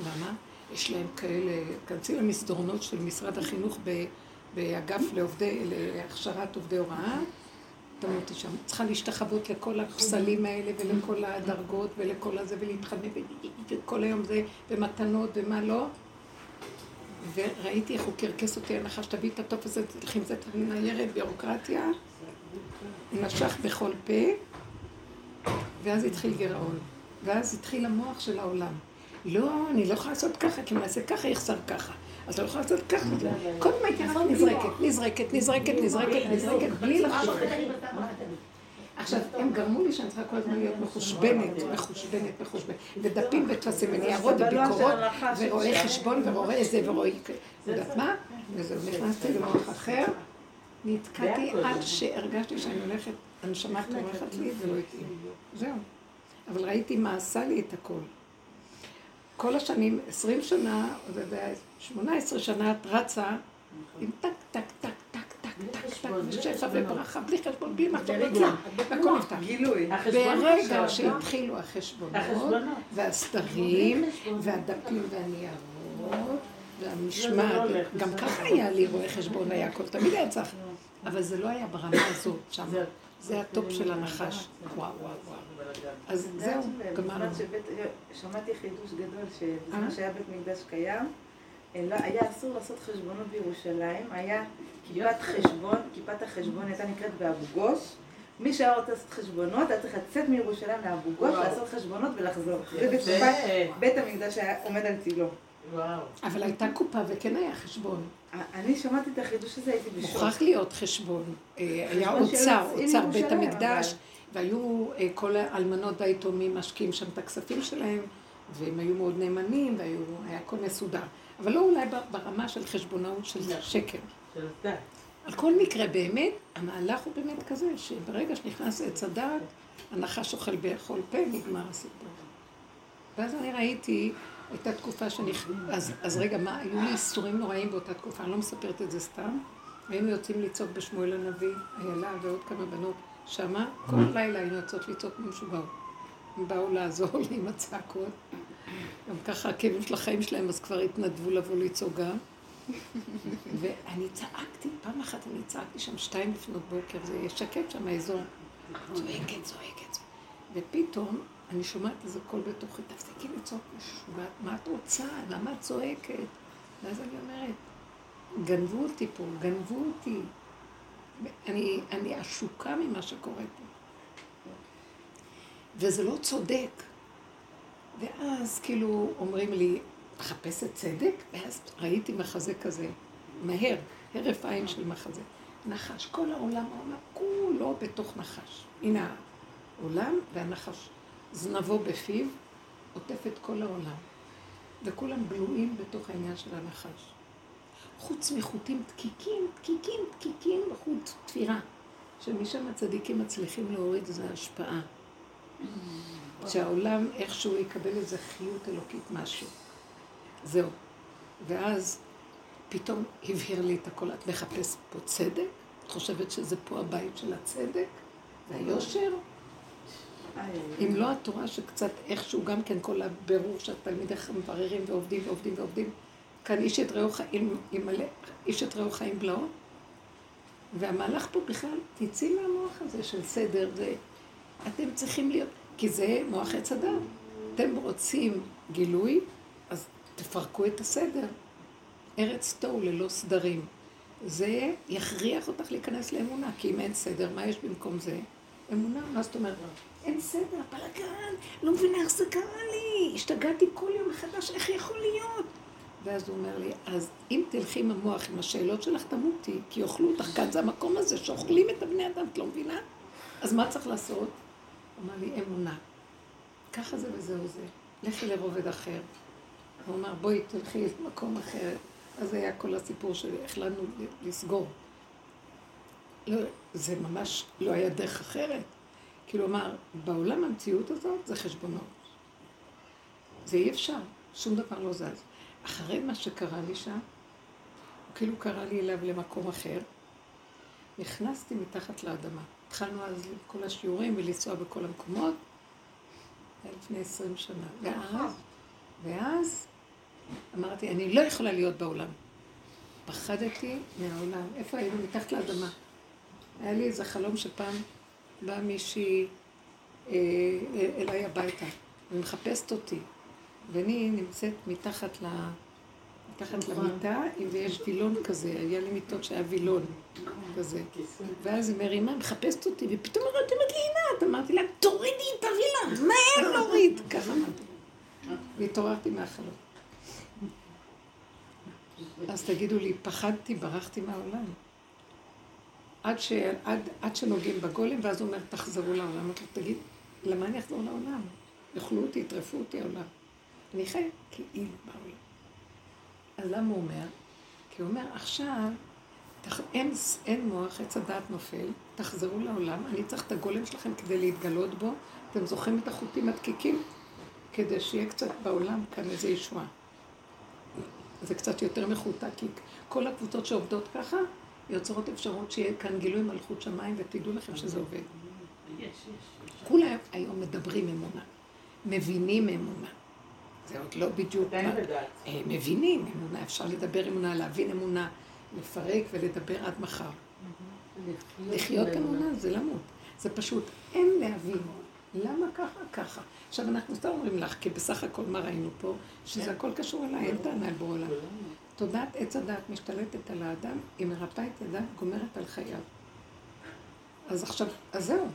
למה? יש להם כאלה, כנסי למסדרונות של משרד החינוך באגף לעובדי, להכשרת עובדי הוראה, תמותי שם. צריכה להשתחוות לכל הפסלים האלה ולכל הדרגות ולכל הזה ולהתחנן וכל היום זה, ומתנות ומה לא. וראיתי איך הוא קרקס אותי הנחש, תביא את הטופס הזה, תלכי עם זה, ניירת ביורוקרטיה, נשך בכל פה, ואז התחיל גירעון. ואז התחיל המוח של העולם. לא, אני לא יכולה לעשות ככה, כי אם נעשה ככה, יחסר ככה. אז לא יכולה לעשות ככה. כל הזמן הייתי רק נזרקת, נזרקת, נזרקת, נזרקת, נזרקת, בלי לחשוב. עכשיו, הם גרמו לי שאני צריכה כל הזמן להיות מחושבנת, מחושבנת, מחושבנת, ודפים וטפסים וניירות וביקורות, ורואי חשבון ורואה איזה ורואי... יודעת מה? וזהו, נכנסתי למוח אחר, נתקעתי עד שהרגשתי שאני הולכת, הנשמה טורחת לי ולא התאים. זהו. אבל ראיתי מה עשה לי את הכל. כל השנים, עשרים שנה, שמונה עשרה שנה את רצה עם טק, טק, טק, טק, טק, טק, טק, ושפע וברכה, בלי חשבון, בלי מחשב, והכל נפתח. ברגע שהתחילו החשבונות, והסתרים, והדפים והניירות, והמשמעת, גם ככה היה לי רואה חשבון, היה הכל, תמיד היה צריך, אבל זה לא היה ברמה הזאת שם. זה הטופ של הנחש. וואו, וואו, וואו. אז זהו, גמרנו. שמעתי חידוש גדול, שבזמן שהיה בית מקדש קיים, לא, היה אסור לעשות חשבונות בירושלים, היה כיפת חשבון, כיפת החשבון הייתה נקראת באבו גוש. מי שהיה רוצה לעשות חשבונות, היה צריך לצאת מירושלים לאבו גוש, לעשות חשבונות ולחזור. זה בתקופת בית המקדש שהיה עומד על צילו. אבל הייתה קופה וכן היה חשבון. אני שמעתי את החידוש הזה, הייתי בשוק. מוכרח להיות חשבון. היה אוצר, אוצר בית המקדש, והיו כל האלמנות והיתומים משקיעים שם את הכספים שלהם, והם היו מאוד נאמנים, והיה הכל מסודר. אבל לא אולי ברמה של חשבונאות של שקר. על כל מקרה, באמת, המהלך הוא באמת כזה, שברגע שנכנס עץ הדעת, הנחש אוכל בכל פה, נגמר הסיפור. ואז אני ראיתי, הייתה תקופה שאני... אז, אז רגע, מה, היו לי איסורים נוראים באותה תקופה, אני לא מספרת את זה סתם. היינו יוצאים לצעוק בשמואל הנביא, איילה ועוד כמה בנות שמה, כל לילה היינו יוצאות לצעוק משוגעות. הם באו לעזור לי עם הצעקות. גם ככה הכאבים של החיים שלהם, אז כבר התנדבו לבוא לצעוק גם. ואני צעקתי, פעם אחת אני צעקתי שם שתיים לפנות בוקר, זה שקט שם האזור. צועקת, צועקת. ופתאום אני שומעת איזה קול בתוכי, תפסיקי לצעוק משוגעת, מה את רוצה? למה את צועקת? ואז אני אומרת, גנבו אותי פה, גנבו אותי. אני, אני עשוקה ממה שקורה פה. וזה לא צודק. ואז כאילו אומרים לי, מחפשת צדק, ואז ראיתי מחזה כזה, מהר, הרף עין של מחזה. נחש, כל העולם, העולם כולו בתוך נחש. הנה העולם והנחש, זנבו בפיו, עוטף את כל העולם. וכולם בלויים בתוך העניין של הנחש. חוץ מחוטים דקיקים, דקיקים, דקיקים, בחוט תפירה. שמשם הצדיקים מצליחים להוריד איזו השפעה. שהעולם איכשהו יקבל איזו חיות אלוקית משהו. זהו. ואז פתאום הבהיר לי את הכל, את מחפשת פה צדק? את חושבת שזה פה הבית של הצדק והיושר? אם לא התורה שקצת איכשהו, גם כן כל הבירור שהתלמידיך מבררים ועובדים ועובדים ועובדים, כאן איש את רעהו חיים, איש את רעהו חיים בלעו, והמהלך פה בכלל, תצאי מהמוח הזה של סדר, זה, אתם צריכים להיות, כי זה מוח עץ אדם. אתם רוצים גילוי, אז תפרקו את הסדר. ארץ תוהו ללא סדרים. זה יכריח אותך להיכנס לאמונה, כי אם אין סדר, מה יש במקום זה? אמונה, מה זאת אומרת? אין סדר, בלאגן, לא מבינה איך זה קרה לי, השתגעתי כל יום מחדש, איך יכול להיות? ואז הוא אומר לי, אז אם תלכי עם המוח, עם השאלות שלך, תמותי, כי יאכלו אותך כאן, זה המקום הזה שאוכלים את הבני אדם, את לא מבינה? אז מה צריך לעשות? הוא אמר לי, אמונה. ככה זה וזהו זה. לכי לרובד אחר. הוא אמר, בואי תלכי למקום אחר. אז היה כל הסיפור שהחלטנו לסגור. לא, זה ממש לא היה דרך אחרת. כאילו, אמר, בעולם המציאות הזאת זה חשבונות. זה אי אפשר, שום דבר לא זז. אחרי מה שקרה לי שם, הוא כאילו קרא לי אליו למקום אחר, נכנסתי מתחת לאדמה. התחלנו אז כל השיעורים ולנסוע בכל המקומות, לפני עשרים שנה. ואז, ואז אמרתי, אני לא יכולה להיות בעולם. פחדתי מהעולם. איפה היינו? מתחת לאדמה. היה לי איזה חלום שפעם באה מישהי אה, אליי הביתה, ומחפשת אותי. ואני נמצאת מתחת, ל... מתחת למיטה, ויש וילון כזה, היה לי מיטות שהיה וילון כזה. ואז היא מרימה, מחפשת אותי, ופתאום אמרת, אומרת לי, עינת, אמרתי לה, תורידי את הווילון, מהר להוריד. ככה אמרתי. והתעוררתי מהחלום. אז תגידו לי, פחדתי, ברחתי מהעולם. עד, ש... עד, עד שנוגעים בגולם, ואז הוא אומר, תחזרו לעולם. אמרתי לו, תגיד, למה אני אחזור לעולם? יאכלו אותי, יטרפו אותי העולם. אני חי כאילו בעולם. אז למה הוא אומר? כי הוא אומר, עכשיו. אין, אין מוח, עץ הדעת נופל, תחזרו לעולם, אני צריך את הגולם שלכם כדי להתגלות בו. אתם זוכרים את החוטים הדקיקים? כדי שיהיה קצת בעולם כאן איזה ישועה. זה קצת יותר מחוטה, כי כל הקבוצות שעובדות ככה, יוצרות אפשרות שיהיה כאן גילוי מלכות שמיים, ותדעו לכם שזה עובד. כולם היום מדברים אמונה, מבינים אמונה. זה עוד לא בדיוק... אה, מבינים אמונה, אפשר לדבר אמונה, להבין אמונה, לפרק ולדבר עד מחר. לחיות אמונה זה למות. זה פשוט, אין להבין. למה ככה? ככה. עכשיו אנחנו סתם אומרים לך, כי בסך הכל מה ראינו פה? שזה הכל קשור אליי, אין טענה על בורא. תודעת עץ הדעת משתלטת על האדם, היא מרפאה את ידם, גומרת על חייו. אז עכשיו, אז זהו.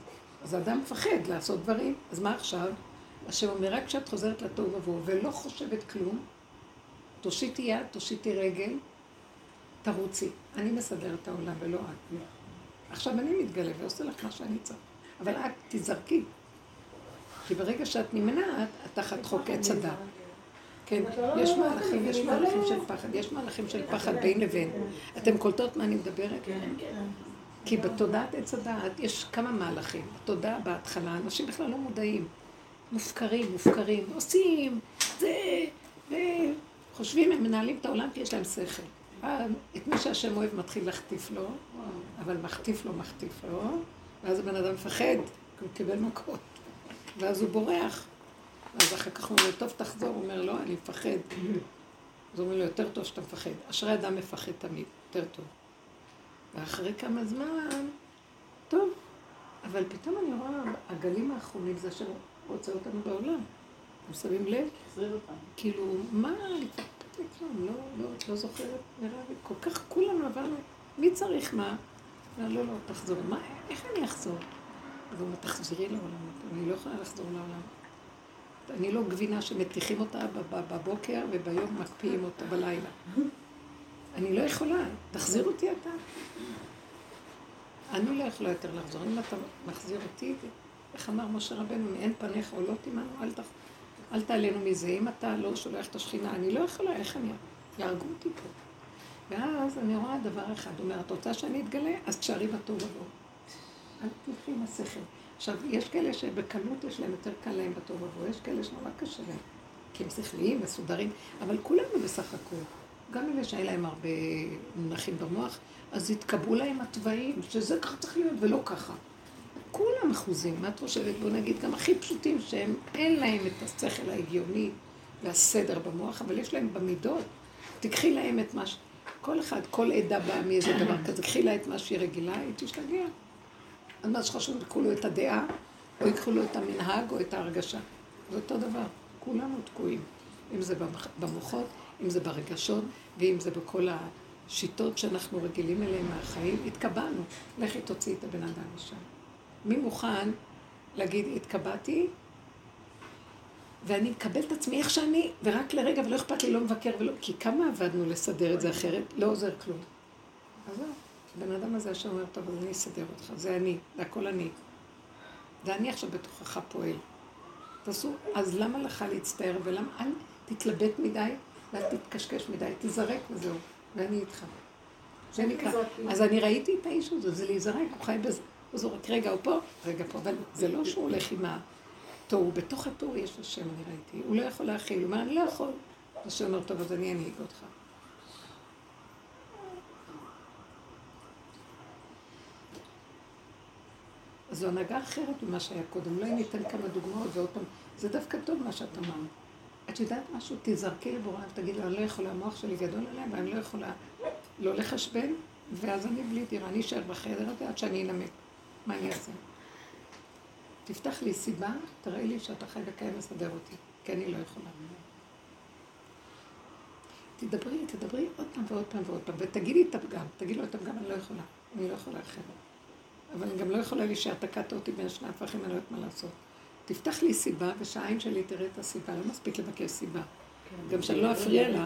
אז האדם מפחד לעשות דברים, אז מה עכשיו? השם אומר, רק כשאת חוזרת לתוהו ובוהו ולא חושבת כלום, תושיטי יד, תושיטי רגל, תרוצי. אני מסדר את העולם ולא את. עכשיו אני מתגלה ועושה לך מה שאני צריך. אבל את תזרקי. כי ברגע שאת נמנעת, את תחת חוק עץ הדת. כן, יש מהלכים, יש מהלכים של פחד, יש מהלכים של פחד בין לבין. אתם קולטות מה אני מדברת? כן, כן. כי בתודעת עץ הדעת יש כמה מהלכים. התודעה בהתחלה, אנשים בכלל לא מודעים. מופקרים, מופקרים, עושים, זה, וחושבים, הם מנהלים את העולם כי יש להם שכל. את מי שהשם אוהב מתחיל להחטיף לו, אבל מחטיף לו, מחטיף לו, ואז הבן אדם מפחד, כי הוא קיבל מכות, ואז הוא בורח. אז אחר כך הוא אומר, טוב, תחזור, הוא אומר, לא, אני מפחד. אז הוא אומר לו, יותר טוב שאתה מפחד. אשרי אדם מפחד תמיד, יותר טוב. ואחרי כמה זמן, טוב, אבל פתאום אני רואה, הגלים האחרונים זה אשר רוצה אותנו בעולם. אתם שמים לב? כאילו, מה, אני כבר כלום, לא, לא, את לא זוכרת, לי, כל כך כולנו עברנו, מי צריך מה? לא, לא, לא, תחזור. מה, איך אני אחזור? אז הוא אומר, תחזרי לעולם, אני לא יכולה לחזור לעולם. אני לא גבינה שמטיחים אותה בבוקר וביום מקפיאים אותה בלילה. אני לא יכולה, תחזיר אותי אתה. אני לא יכולה יותר לחזור. אם אתה מחזיר אותי, איך אמר משה רבנו, מאין פניך עולות עמנו, אל, תח... אל תעלינו מזה. אם אתה לא שולח את השכינה, אני לא יכולה, איך אני... יהרגו אותי פה. ואז אני רואה דבר אחד, הוא אומר, את רוצה שאני אתגלה? אז תשארי בתור ובוא. אל תלכי עם השכל. עכשיו, יש כאלה שבקלות יש להם יותר קל להם בתור ובוא, יש כאלה שנורא קשה להם. כי הם שכליים, מסודרים, אבל כולנו בסך הכול. גם אלה שהיה להם הרבה מונחים במוח, אז התקבעו להם התוואים, שזה ככה צריך להיות ולא ככה. כולם אחוזים, מה את חושבת? בוא נגיד גם הכי פשוטים שהם, אין להם את השכל ההגיוני והסדר במוח, אבל יש להם במידות. תקחי להם את מה ש... כל אחד, כל עדה באה מאיזה דבר כזה, קחי לה את מה שהיא רגילה, היא תשתגע. אז מה שחשוב, יקחו לו את הדעה, או יקחו לו את המנהג, או את ההרגשה. זה אותו דבר, כולנו תקועים. אם זה במוחות, אם זה ברגשות, ואם זה בכל השיטות שאנחנו רגילים אליהן מהחיים, התקבענו. לכי תוציאי את הבן אדם משם. מי מוכן להגיד, התקבעתי, ואני מקבל את עצמי איך שאני, ורק לרגע, ולא אכפת לי, לא מבקר ולא... כי כמה עבדנו לסדר את זה אחרת, לא עוזר כלום. אז זהו, הבן אדם הזה עכשיו אומר, טוב, אז אני אסדר אותך, זה אני, זה הכל אני. ואני עכשיו בתוכך פועל. תעשו, אז למה לך להצטער, ולמה, אל תתלבט מדי, ואל תתקשקש מדי, תזרק וזהו, ואני איתך. זה נקרא. אז אני ראיתי את האיש הזה, זה להיזרק, הוא חי בזה. הוא זורק רגע, הוא פה, רגע פה, אבל זה לא שהוא הולך עם התוהו, בתוך התוהו יש השם, אני ראיתי. הוא לא יכול להכיל, הוא אומר, אני לא יכול. השם אומר, טוב, אז אני אנהיג אותך. זו הנהגה אחרת ממה שהיה קודם. אולי ניתן כמה דוגמאות ועוד פעם. זה דווקא טוב מה שאת אמרת. את יודעת משהו? תזרקי לבורא ותגידי לו, אני לא יכולה, המוח שלי גדול עליהם, ואני לא יכולה לא לחשבן, ואז אני בלי דירה, אני אשאר בחדר הזה עד שאני אנמק. מה אני אעשה? תפתח לי סיבה, תראה לי שאתה חי וקיים לסדר אותי, כי אני לא יכולה. תדברי, תדברי עוד פעם ועוד פעם ועוד פעם, ותגידי את הפגם, תגידי לו את הפגם, אני לא יכולה, אני לא יכולה אחרת. אבל אני גם לא יכולה להישאר, תקעת אותי בין שני הפכים, אני לא יודעת מה לעשות. תפתח לי סיבה, ושהעין שלי תראה את הסיבה, לא מספיק לבקש סיבה. כן, גם שאני לא אפריע לה,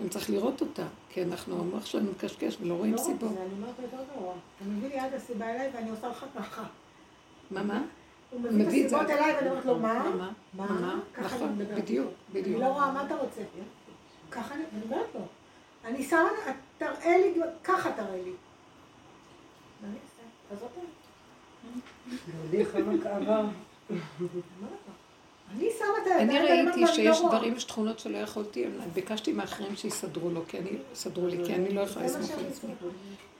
אם צריך לראות אותה, כי אנחנו, המוח שלנו מקשקש ולא רואים סיבות. לא, אני אומרת יותר גרוע. אתה מביא לי עד הסיבה אליי ואני עושה לך ככה. מה, מה? הוא מביא את הסיבות אליי ואני אומרת לו, מה? מה? מה? נכון, בדיוק, בדיוק. אני לא רואה מה אתה רוצה. ככה אני אומרת לו. אני שמה, תראה לי, ככה תראה לי. מה אני אעשה? אני שמה את הידיים אני ראיתי שיש דברים, יש תכונות שלא יכולתי, ביקשתי מאחרים שיסדרו לו, כי אני, סדרו לי, כי אני לא יכולה לסמוך על עצמי.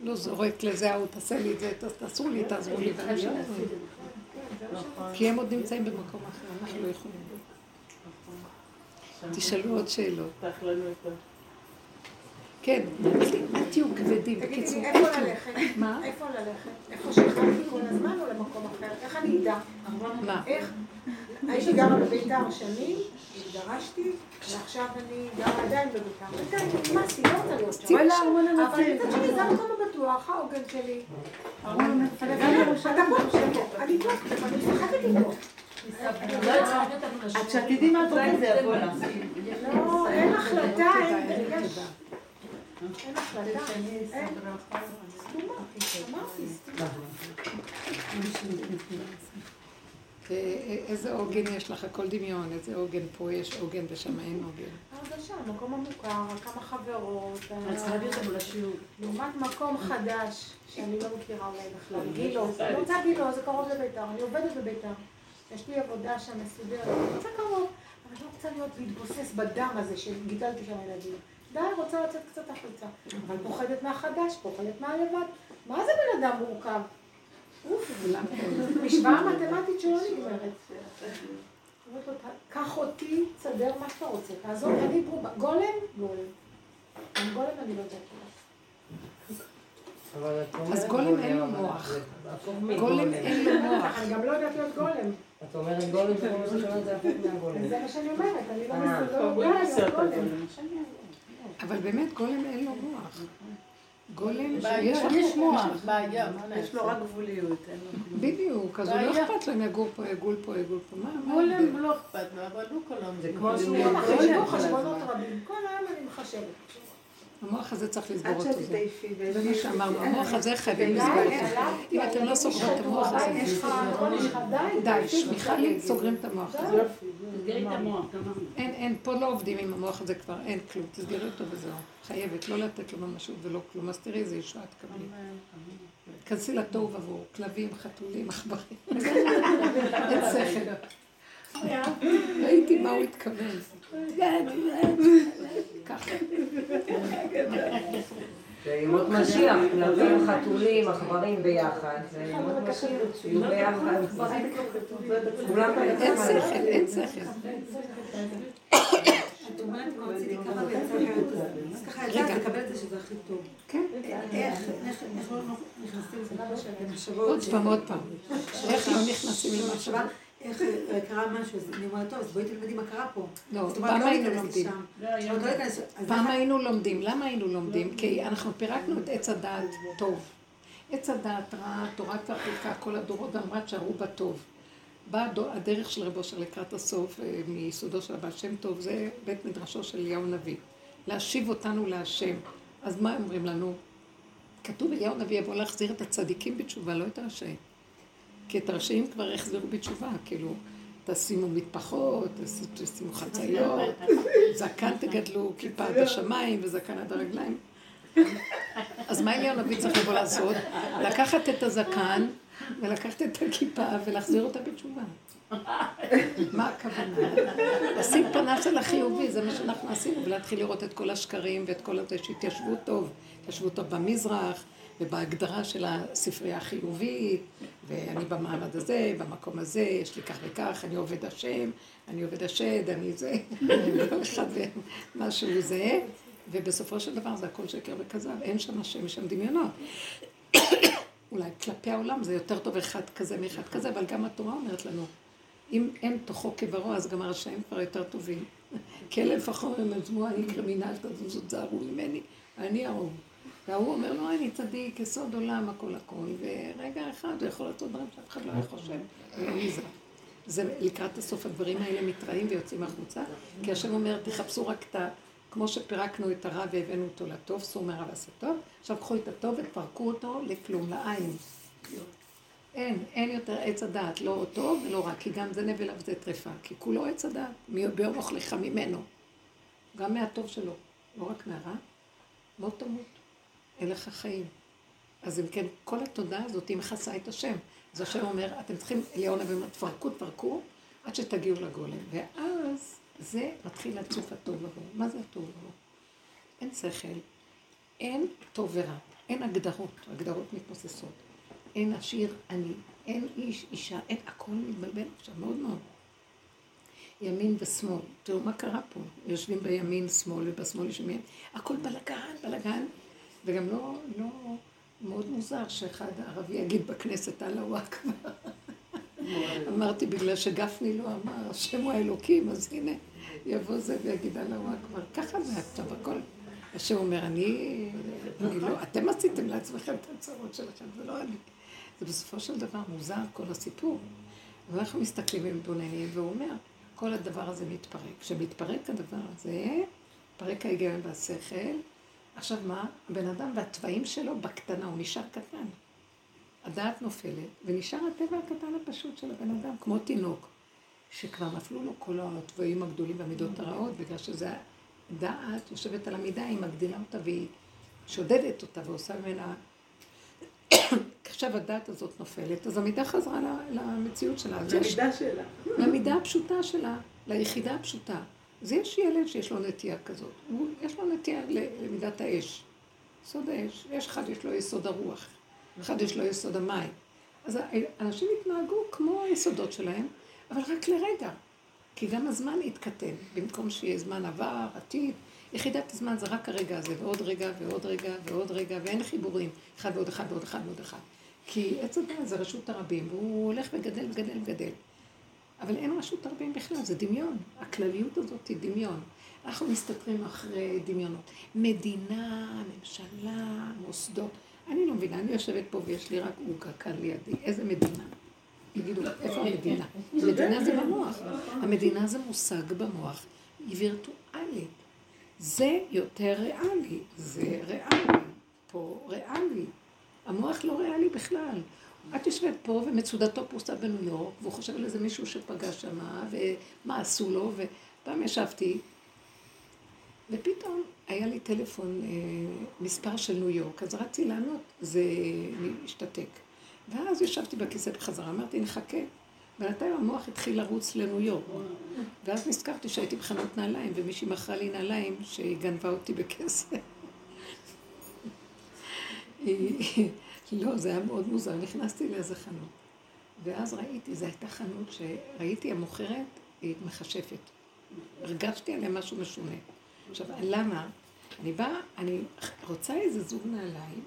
לא זורק לזה, ההוא, תעשה לי את זה, תעשו לי, תעזרו לי, לא כי הם עוד נמצאים במקום אחר, אנחנו לא יכולים. תשאלו עוד שאלות. כן, אל תהיו כבדים. בקיצור, איפה ללכת? מה? איפה ללכת? איפה שהחלטתי כל הזמן או למקום אחר? איך אני אדע? מה? איך? הייתי גרה בביתר שנים, התגרשתי, ועכשיו אני גרה עדיין בביתר. בינתיים נמאסתי, לא רוצה להיות שם. אבל מצד שני זה המקום הבטוח, העוגן שלי. אתה פה, אני פה, אני משחקת איתו. עד שתדעי מה את רוצה זה יבוא לך. לא, אין החלטה, אין. אין החלטה, אין. סתומה, אמרתי, סתומה. איזה עוגן יש לך? הכל דמיון, איזה עוגן פה יש עוגן ושם אין עוגן. הרגשה, מקום המוכר, כמה חברות. את צריכה להביא אותנו לשיעור. לעומת מקום חדש, שאני לא מכירה אולי בכלל, גילו. אני רוצה גילו, זה קרוב לביתר, אני עובדת בביתר. יש לי עבודה שם מסודרת, אני רוצה קרוב. אבל לא רוצה להיות, להתבוסס בדם הזה שגידלתי שם ילדים. די, רוצה לצאת קצת החוצה. אבל פוחדת מהחדש, פוחדת מהלבד. מה זה בן אדם מורכב? משוואה מתמטית שלא נגמרת. קח אותי, תסדר מה שאתה רוצה. תעזור, אני ברובה. גולם? גולם. עם גולם אני לא יודעת אז גולם אין לו מוח. גולם אין לו מוח. אני גם לא יודעת להיות גולם. את אומרת גולם, זה מה שאני אומרת, אני לא גולם. אבל באמת גולם אין לו מוח. גולם שיש יש לך מוח, בעיה, יש לו? רק גבוליות, אין לו כלום. בדיוק, אז הוא לא. אכפת לו אם יגור פה, יגור פה, יגור פה. גולם? לא אכפת לו, אבל הוא כל היום. זה כמו שהוא כן, חשבונות הזמן. רבים. כל היום אני מחשבת. המוח הזה צריך לסגור עד אותו. שאת זה. מה שאמרנו, המוח הזה חייבים לסגור אותו. אם אתם לא סוגרים את המוח הזה, לך, די. די, מיכלי, סוגרים את המוח הזה. אין, אין, פה לא עובדים עם המוח הזה כבר, אין כלום, תסגרי אותו וזהו. חייבת, לא לתת לו ממשות ולא כלום. אז תראי איזה ישועה תקבלי. כנסי לתוהו ובוהו, כלבים, חתולים, עכברים. אין שכל. ראיתי מה הוא התכוון. ככה. זה ימות משיח, כלבים, חתולים, עכברים ביחד. זה ימות משיח, שיהיו ביחד. כולם אין שכל, אין שכל. את אומרת אם רציתי ככה ויצא לי. אז ככה לקבל את זה שזה הכי טוב. כן. איך, איך, איך לא נכנסים למחשבות. עוד פעם, עוד פעם. איך לא נכנסים למחשבה? איך אה, קרה משהו, אז אני אומרת, טוב, אז בואי תלמדי מה קרה פה. לא, פעם לא היינו לומדים. לא, לא פעם היינו לומדים. למה היינו לומדים? כי אנחנו פירקנו את עץ הדעת טוב. עץ הדעת רע, התורה כבר פרקה כל הדורות ואמרה תשארו בטוב. באה הדרך של רבו של לקראת הסוף, אה, מיסודו של הבעל שם טוב, זה בית מדרשו של אליהו הנביא. להשיב אותנו להשם. אז מה אומרים לנו? כתוב אליהו הנביא יבוא להחזיר את הצדיקים בתשובה, לא את הרשעים. כי את הרשעים כבר החזירו בתשובה, כאילו, תשימו מטפחות, תשימו חצאיות, זקן תגדלו, כיפה עד השמיים וזקן עד הרגליים. אז מה אליהו הנביא צריך לבוא לעשות? לקחת את הזקן ולקחת את הכיפה ולהחזיר אותה בתשובה. מה הכוונה? לשים פנס על החיובי, זה מה שאנחנו עשינו, ולהתחיל לראות את כל השקרים ואת כל הזה שהתיישבו טוב, התיישבו טוב במזרח, ובהגדרה של הספרייה החיובית, ואני במעמד הזה, במקום הזה, יש לי כך וכך, אני עובד השם, אני עובד השד, אני זה, כל אחד ומה שהוא זה, ובסופו של דבר זה הכל שקר וכזב, אין שם השם, יש שם דמיונות. אולי כלפי העולם זה יותר טוב אחד כזה מאחד כזה, אבל גם התורה אומרת לנו, אם אין תוכו כברו, אז גם הרשעים כבר יותר טובים. כלב פחור ממזמוע, אני קרימינל, תזוזו, תזהרו ממני, אני ההוא. וההוא אומר לו, אני צדיק, יסוד עולם, הכל הכל, ורגע אחד הוא יכול לעשות דברים שאף אחד לא היה חושב, ולא נזהר. זה לקראת הסוף הדברים האלה מתראים ויוצאים החוצה, כי השם אומר, תחפשו רק את ה... כמו שפירקנו את הרע והבאנו אותו לטוב, סור מרע ועשה טוב, עכשיו קחו את הטוב ותפרקו אותו לכלום, לעין. אין, אין יותר עץ הדעת, לא טוב ולא רע, כי גם זה נבל אבזה טרפה, כי כולו עץ הדעת, מי- ביום אוכלך ממנו. גם מהטוב שלו, לא רק מהרע, לא תמות, אין לך חיים. אז אם כן, כל התודעה הזאת היא מכסה את השם. אז השם אומר, אתם צריכים, אליהו אומר, תפרקו, תפרקו, עד שתגיעו לגולם. ואז זה מתחיל לצוף הטוב לבוא. מה זה הטוב לבוא? אין שכל, אין טוב ורע, אין הגדרות, הגדרות מתנוססות. אין עשיר עני, אין איש, אישה, אין, הכל מתבלבל עכשיו מאוד מאוד. ימין ושמאל. תראו מה קרה פה. יושבים בימין שמאל ובשמאל יש ימין. הכל בלגן, בלגן. וגם לא, לא, מאוד מוזר שאחד ערבי יגיד בכנסת אללהו אכבר. אמרתי, בגלל שגפני לא אמר, השם הוא האלוקים, אז הנה, יבוא זה ויגיד אללהו אכבר. ככה זה עכשיו הכל. השם אומר, אני, אני לא, אתם עשיתם לעצמכם את הצרות שלכם, זה לא אני. זה בסופו של דבר מוזר כל הסיפור. ואנחנו מסתכלים ומתבוננים, והוא אומר, כל הדבר הזה מתפרק. כשמתפרק הדבר הזה, מתפרק ההיגיון והשכל, עכשיו מה? הבן אדם והתוואים שלו בקטנה, הוא נשאר קטן. הדעת נופלת, ונשאר הטבע הקטן הפשוט של הבן אדם, כמו תינוק, שכבר נפלו לו כל התוואים הגדולים והמידות הרעות, בגלל שזה הדעת יושבת על המידה, היא מגדילה אותה והיא שודדת אותה ועושה ממנה... עכשיו הדעת הזאת נופלת, אז המידה חזרה למציאות שלה. המידה שלה. למידה הפשוטה שלה, ליחידה הפשוטה. אז יש ילד שיש לו נטייה כזאת, הוא, יש לו נטייה למידת האש. יסוד האש. יש אחד יש לו יסוד הרוח, אחד יש לו יסוד המים. אז אנשים התנהגו כמו היסודות שלהם, אבל רק לרגע. כי גם הזמן התקטן, במקום שיהיה זמן עבר, עתיד. יחידת הזמן זה רק הרגע הזה, ועוד רגע, ועוד רגע, ועוד רגע, ואין חיבורים. אחד ועוד אחד ועוד אחד ועוד אחד. כי עץ הדעת זה רשות הרבים, והוא הולך וגדל וגדל וגדל. אבל אין רשות הרבים בכלל, זה דמיון. הכלליות הזאת היא דמיון. אנחנו מסתתרים אחרי דמיונות. מדינה, ממשלה, מוסדות. אני לא מבינה, אני יושבת פה ויש לי רק עוגה כאן לידי. איזה מדינה? יגידו, איפה המדינה? המדינה זה במוח. המדינה זה מושג במוח. היא וירטואלית. זה יותר ריאלי. זה ריאלי. פה ריאלי. המוח לא ריאלי בכלל. את יושבת פה ומצודתו פרוסה בניו יורק, והוא חושב על איזה מישהו שפגש שמה, ומה עשו לו, ופעם ישבתי, ופתאום היה לי טלפון, אה, מספר של ניו יורק, אז רציתי לענות, זה השתתק. ואז ישבתי בכיסא בחזרה, אמרתי, נחכה. בינתיים המוח התחיל לרוץ לניו יורק. ואז נזכרתי שהייתי בחנות נעליים, ומישהי מכרה לי נעליים שהיא גנבה אותי בכסף. לא, זה היה מאוד מוזר. נכנסתי לאיזה חנות, ואז ראיתי, זו הייתה חנות שראיתי המוכרת, היא מכשפת. הרגשתי עליה משהו משונה. עכשיו, למה? אני באה, אני רוצה איזה זוג נעליים,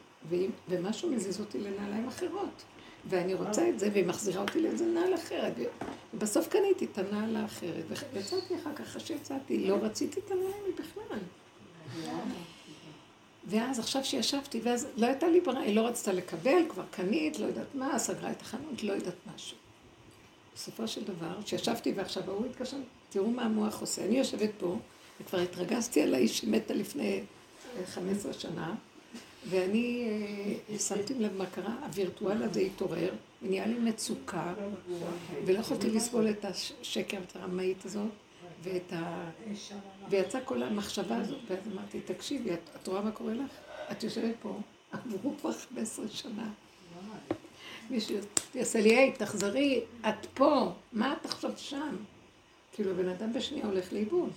ומשהו מזיז אותי לנעליים אחרות. ואני רוצה את זה, והיא מחזירה אותי לאיזה נעל אחרת. ובסוף קניתי את הנעל האחרת. ויצאתי אחר כך, אחרי שיצאתי, לא רציתי את הנעליים בכלל. ואז עכשיו שישבתי, ואז לא הייתה לי ברירה, היא לא רצתה לקבל, כבר קנית, לא יודעת מה, סגרה את החנות, לא יודעת משהו. בסופו של דבר, כשישבתי ועכשיו ההוא התקשר, תראו מה המוח עושה. אני יושבת פה, וכבר התרגזתי על האיש שמתה לפני אה, 15 שנה, ואני אה, שמתי לב מה קרה, הווירטואל הזה התעורר, ונהיה לי מצוקה, ולא יכולתי לסבול את השקר, את הרמאית הזאת, ואת ה... ויצאה כל המחשבה הזאת, ואז אמרתי, תקשיבי, את, את רואה מה קורה לך? את יושבת פה, עברו כבר 15 שנה. מישהו יעשה לי, היי, תחזרי, את פה, מה את עכשיו שם? כאילו, בן אדם בשנייה הולך לאיבוד.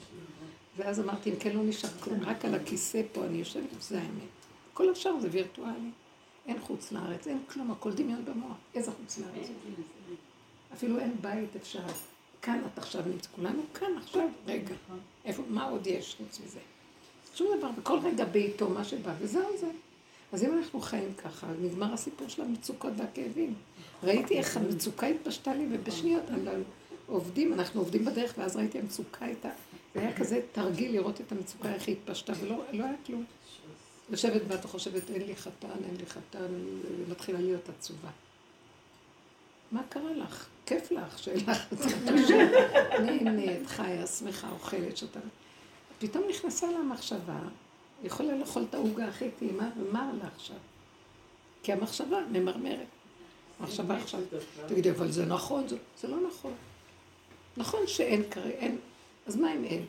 ואז אמרתי, אם כן לא נשאר כלום, רק על הכיסא פה אני יושבת, זה האמת. כל השאר זה וירטואלי. אין חוץ לארץ, אין כלום, הכל דמיון במוח. איזה חוץ לארץ? אפילו אין בית אפשר. כאן את עכשיו נמצא, כולנו כאן עכשיו, רגע. איפה, מה עוד יש חוץ מזה? שום דבר, בכל רגע בעיתו, מה שבא, וזהו זה. אז אם אנחנו חיים ככה, נגמר הסיפור של המצוקות והכאבים. ראיתי איך המצוקה התפשטה לי, ובשניות אנחנו עובדים, אנחנו עובדים בדרך, ואז ראיתי המצוקה הייתה, זה היה כזה תרגיל לראות את המצוקה, איך היא התפשטה, ולא לא היה כלום. יושבת ואת חושבת, אין לי חתן, אין לי חתן, ומתחילה להיות עצובה. מה קרה לך? כיף לך, שאלה לך, נהנית, חיה, שמחה, אוכלת, שותה. פתאום נכנסה לה מחשבה, היא יכולה לאכול את העוגה הכי טעימה, ומה לה עכשיו? כי המחשבה ממרמרת. המחשבה עכשיו, תגידי, אבל זה נכון, זה, זה לא נכון. נכון שאין כרגע, אין, אז מה אם אין?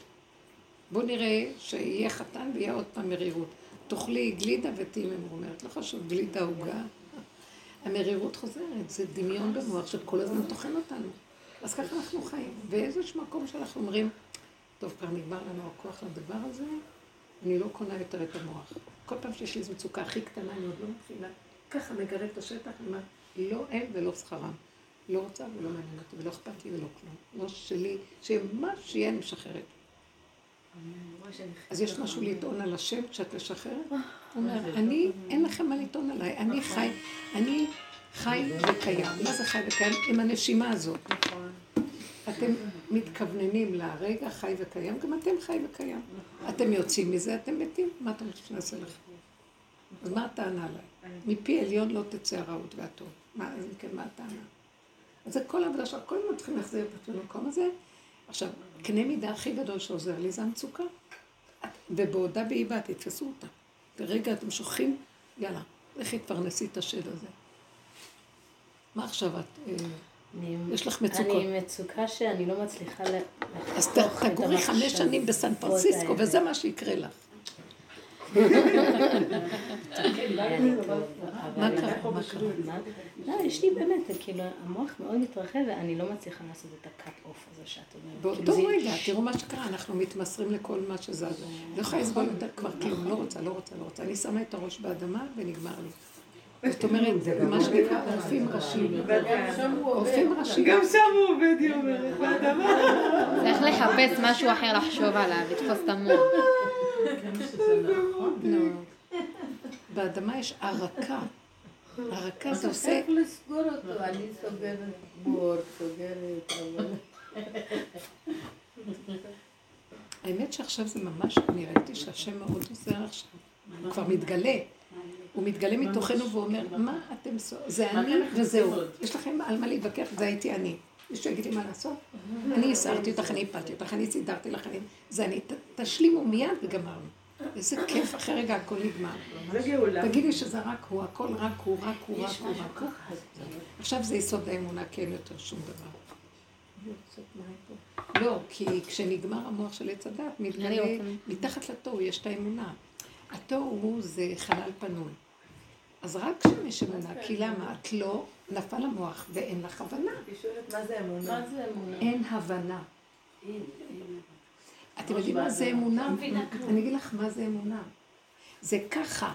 בואו נראה שיהיה חתן ויהיה עוד פעם מרירות. תאכלי גלידה ותהיי ממורמרת. לא חשוב, גלידה עוגה. המרירות חוזרת, זה דמיון במוח שכל הזמן טוחן אותנו. אז ככה אנחנו חיים. באיזשהו מקום שאנחנו אומרים, טוב, כבר נגמר לנו הכוח לדבר הזה, אני לא קונה יותר את המוח. כל פעם שיש לי איזו מצוקה הכי קטנה, אני עוד לא מתחילה. ככה מגרד את השטח, אני אומרת, לא הם ולא שכרם. לא רוצה ולא מעניין אותי, ולא אכפת לי ולא כלום. לא שלי, שמה שיהיה אני משחררת. אז יש משהו לטעון על השם כשאת משחררת? הוא אומר, אני, אין לכם מה לטעון עליי, אני חי, אני חי וקיים. מה זה חי וקיים? עם הנשימה הזאת. אתם מתכווננים לרגע חי וקיים, גם אתם חי וקיים. אתם יוצאים מזה, אתם מתים, מה אתם רוצים שנעשה לכם? אז מה הטענה עליי? מפי עליון לא תצא הרעות והטוב. מה, כן, מה הטענה? אז זה כל העבודה שלנו, כל הזמן צריכים להחזיר את עצמנו למקום הזה. עכשיו, קנה מידה הכי גדול שעוזר לי זה המצוקה. ובעודה באיבה תתפסו אותה. ברגע אתם שוכחים, יאללה, לכי תפרנסי את השד הזה. מה עכשיו את? אה, יש לך מצוקות. אני מצוקה שאני לא מצליחה אז לחתוך את תגורי חמש שנים בסן פרנסיסקו. וזה מה שיקרה לך. מה קרה? מה קרה? מה? לא, יש לי באמת, כאילו, המוח מאוד מתרחב ואני לא מצליחה לעשות את הקאט אוף הזה שאת אומרת. באותו כאילו, רגע, תראו מה שקרה, אנחנו מתמסרים לכל מה שזז. לא יכולה לסבול יותר כבר כלום, לא רוצה, לא רוצה, לא רוצה. אני שמה את הראש באדמה ונגמר לי. זאת אומרת, מה שנקרא עורפים ראשים. עורפים ראשים. גם שם הוא עובד, היא אומרת, באדמה. צריך לחפש משהו אחר לחשוב עליו, לתפוס את המוח. נכון. לא. באדמה יש ערקה. ערקה זה עושה... צריך לסגור אותו, אני סוגרת בור, סוגרת... האמת שעכשיו זה ממש, אני ראיתי שהשם מאוד עוזר עכשיו. הוא כבר מתגלה. הוא מתגלה מתוכנו ואומר, מה אתם... זה אני וזהו. יש לכם על מה להתווכח, זה הייתי אני. מישהו יגיד לי מה לעשות? אני הסרתי אותך, אני הפלתי אותך, אני סידרתי לך, אני- זה אני. תשלימו מיד וגמרנו. איזה כיף, אחרי רגע הכל נגמר. תגידי שזה רק הוא, הכל רק הוא, רק הוא, רק הוא, רק הוא. עכשיו זה יסוד האמונה, כי אין יותר שום דבר. לא, כי כשנגמר המוח של עץ הדת, מתגלה, מתחת לתוהו יש את האמונה. התוהו זה חלל פנוי. אז רק כשם יש אמונה, כי למה? את לא, נפל המוח ואין לך הבנה. היא שואלת מה זה אמונה. מה זה אמונה? אין הבנה. אתם יודעים מה זה אמונה? אני אגיד לך מה זה אמונה. זה ככה.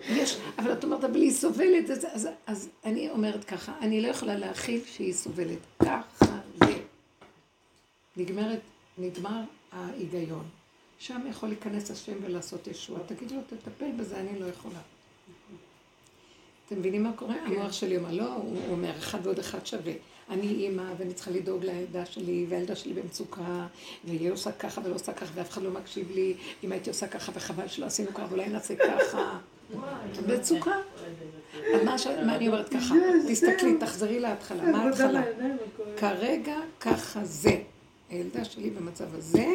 יש, אבל את אומרת, אבל היא סובלת, אז, אז, אז אני אומרת ככה, אני לא יכולה להכיל שהיא סובלת. ככה זה. נגמרת, נגמר ההיגיון. שם יכול להיכנס השם ולעשות ישועה. תגידו לו, תטפל בזה, אני לא יכולה. אתם מבינים מה קורה? המוח שלי אומר, לא, הוא אומר, אחד ועוד אחד שווה. אני אימא, ואני צריכה לדאוג לילדה שלי, והילדה שלי במצוקה, והיא עושה ככה ולא עושה ככה, ואף אחד לא מקשיב לי. אם הייתי עושה ככה, וחבל שלא עשינו ככה, ואולי נעשה ככה. מצוקה. אז מה ש- מה אני אומרת ככה? תסתכלי, תחזרי להתחלה. מה ההתחלה? כרגע ככה זה. הילדה שלי במצב הזה,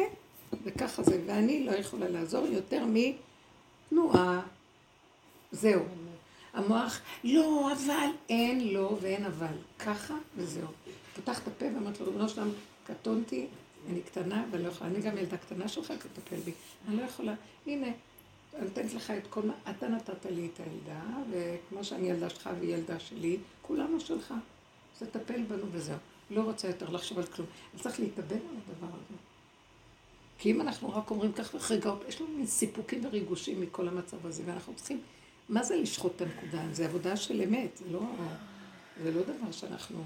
וככה זה, ואני לא יכולה לעזור יותר מתנועה. זהו. המוח, לא, אבל, אין לא ואין אבל. ככה וזהו. פותח את הפה ואמרת לו, ריבונו שלם, קטונתי, אני קטנה ואני לא יכולה. אני גם ילדה קטנה שלך, תטפל בי. אני לא יכולה. הנה, אני נותנת לך את כל מה, אתה נתת לי את הילדה, וכמו שאני ילדה שלך והיא ילדה שלי, כולנו שלך. אז תטפל בנו וזהו. לא רוצה יותר לחשוב על כלום. אני צריך להתאבד על הדבר הזה. כי אם אנחנו רק אומרים כך וחרגעות, יש לנו מין סיפוקים וריגושים מכל המצב הזה, ואנחנו צריכים, מה זה לשחוט את הנקודה? זה עבודה של אמת, זה לא, זה לא דבר שאנחנו...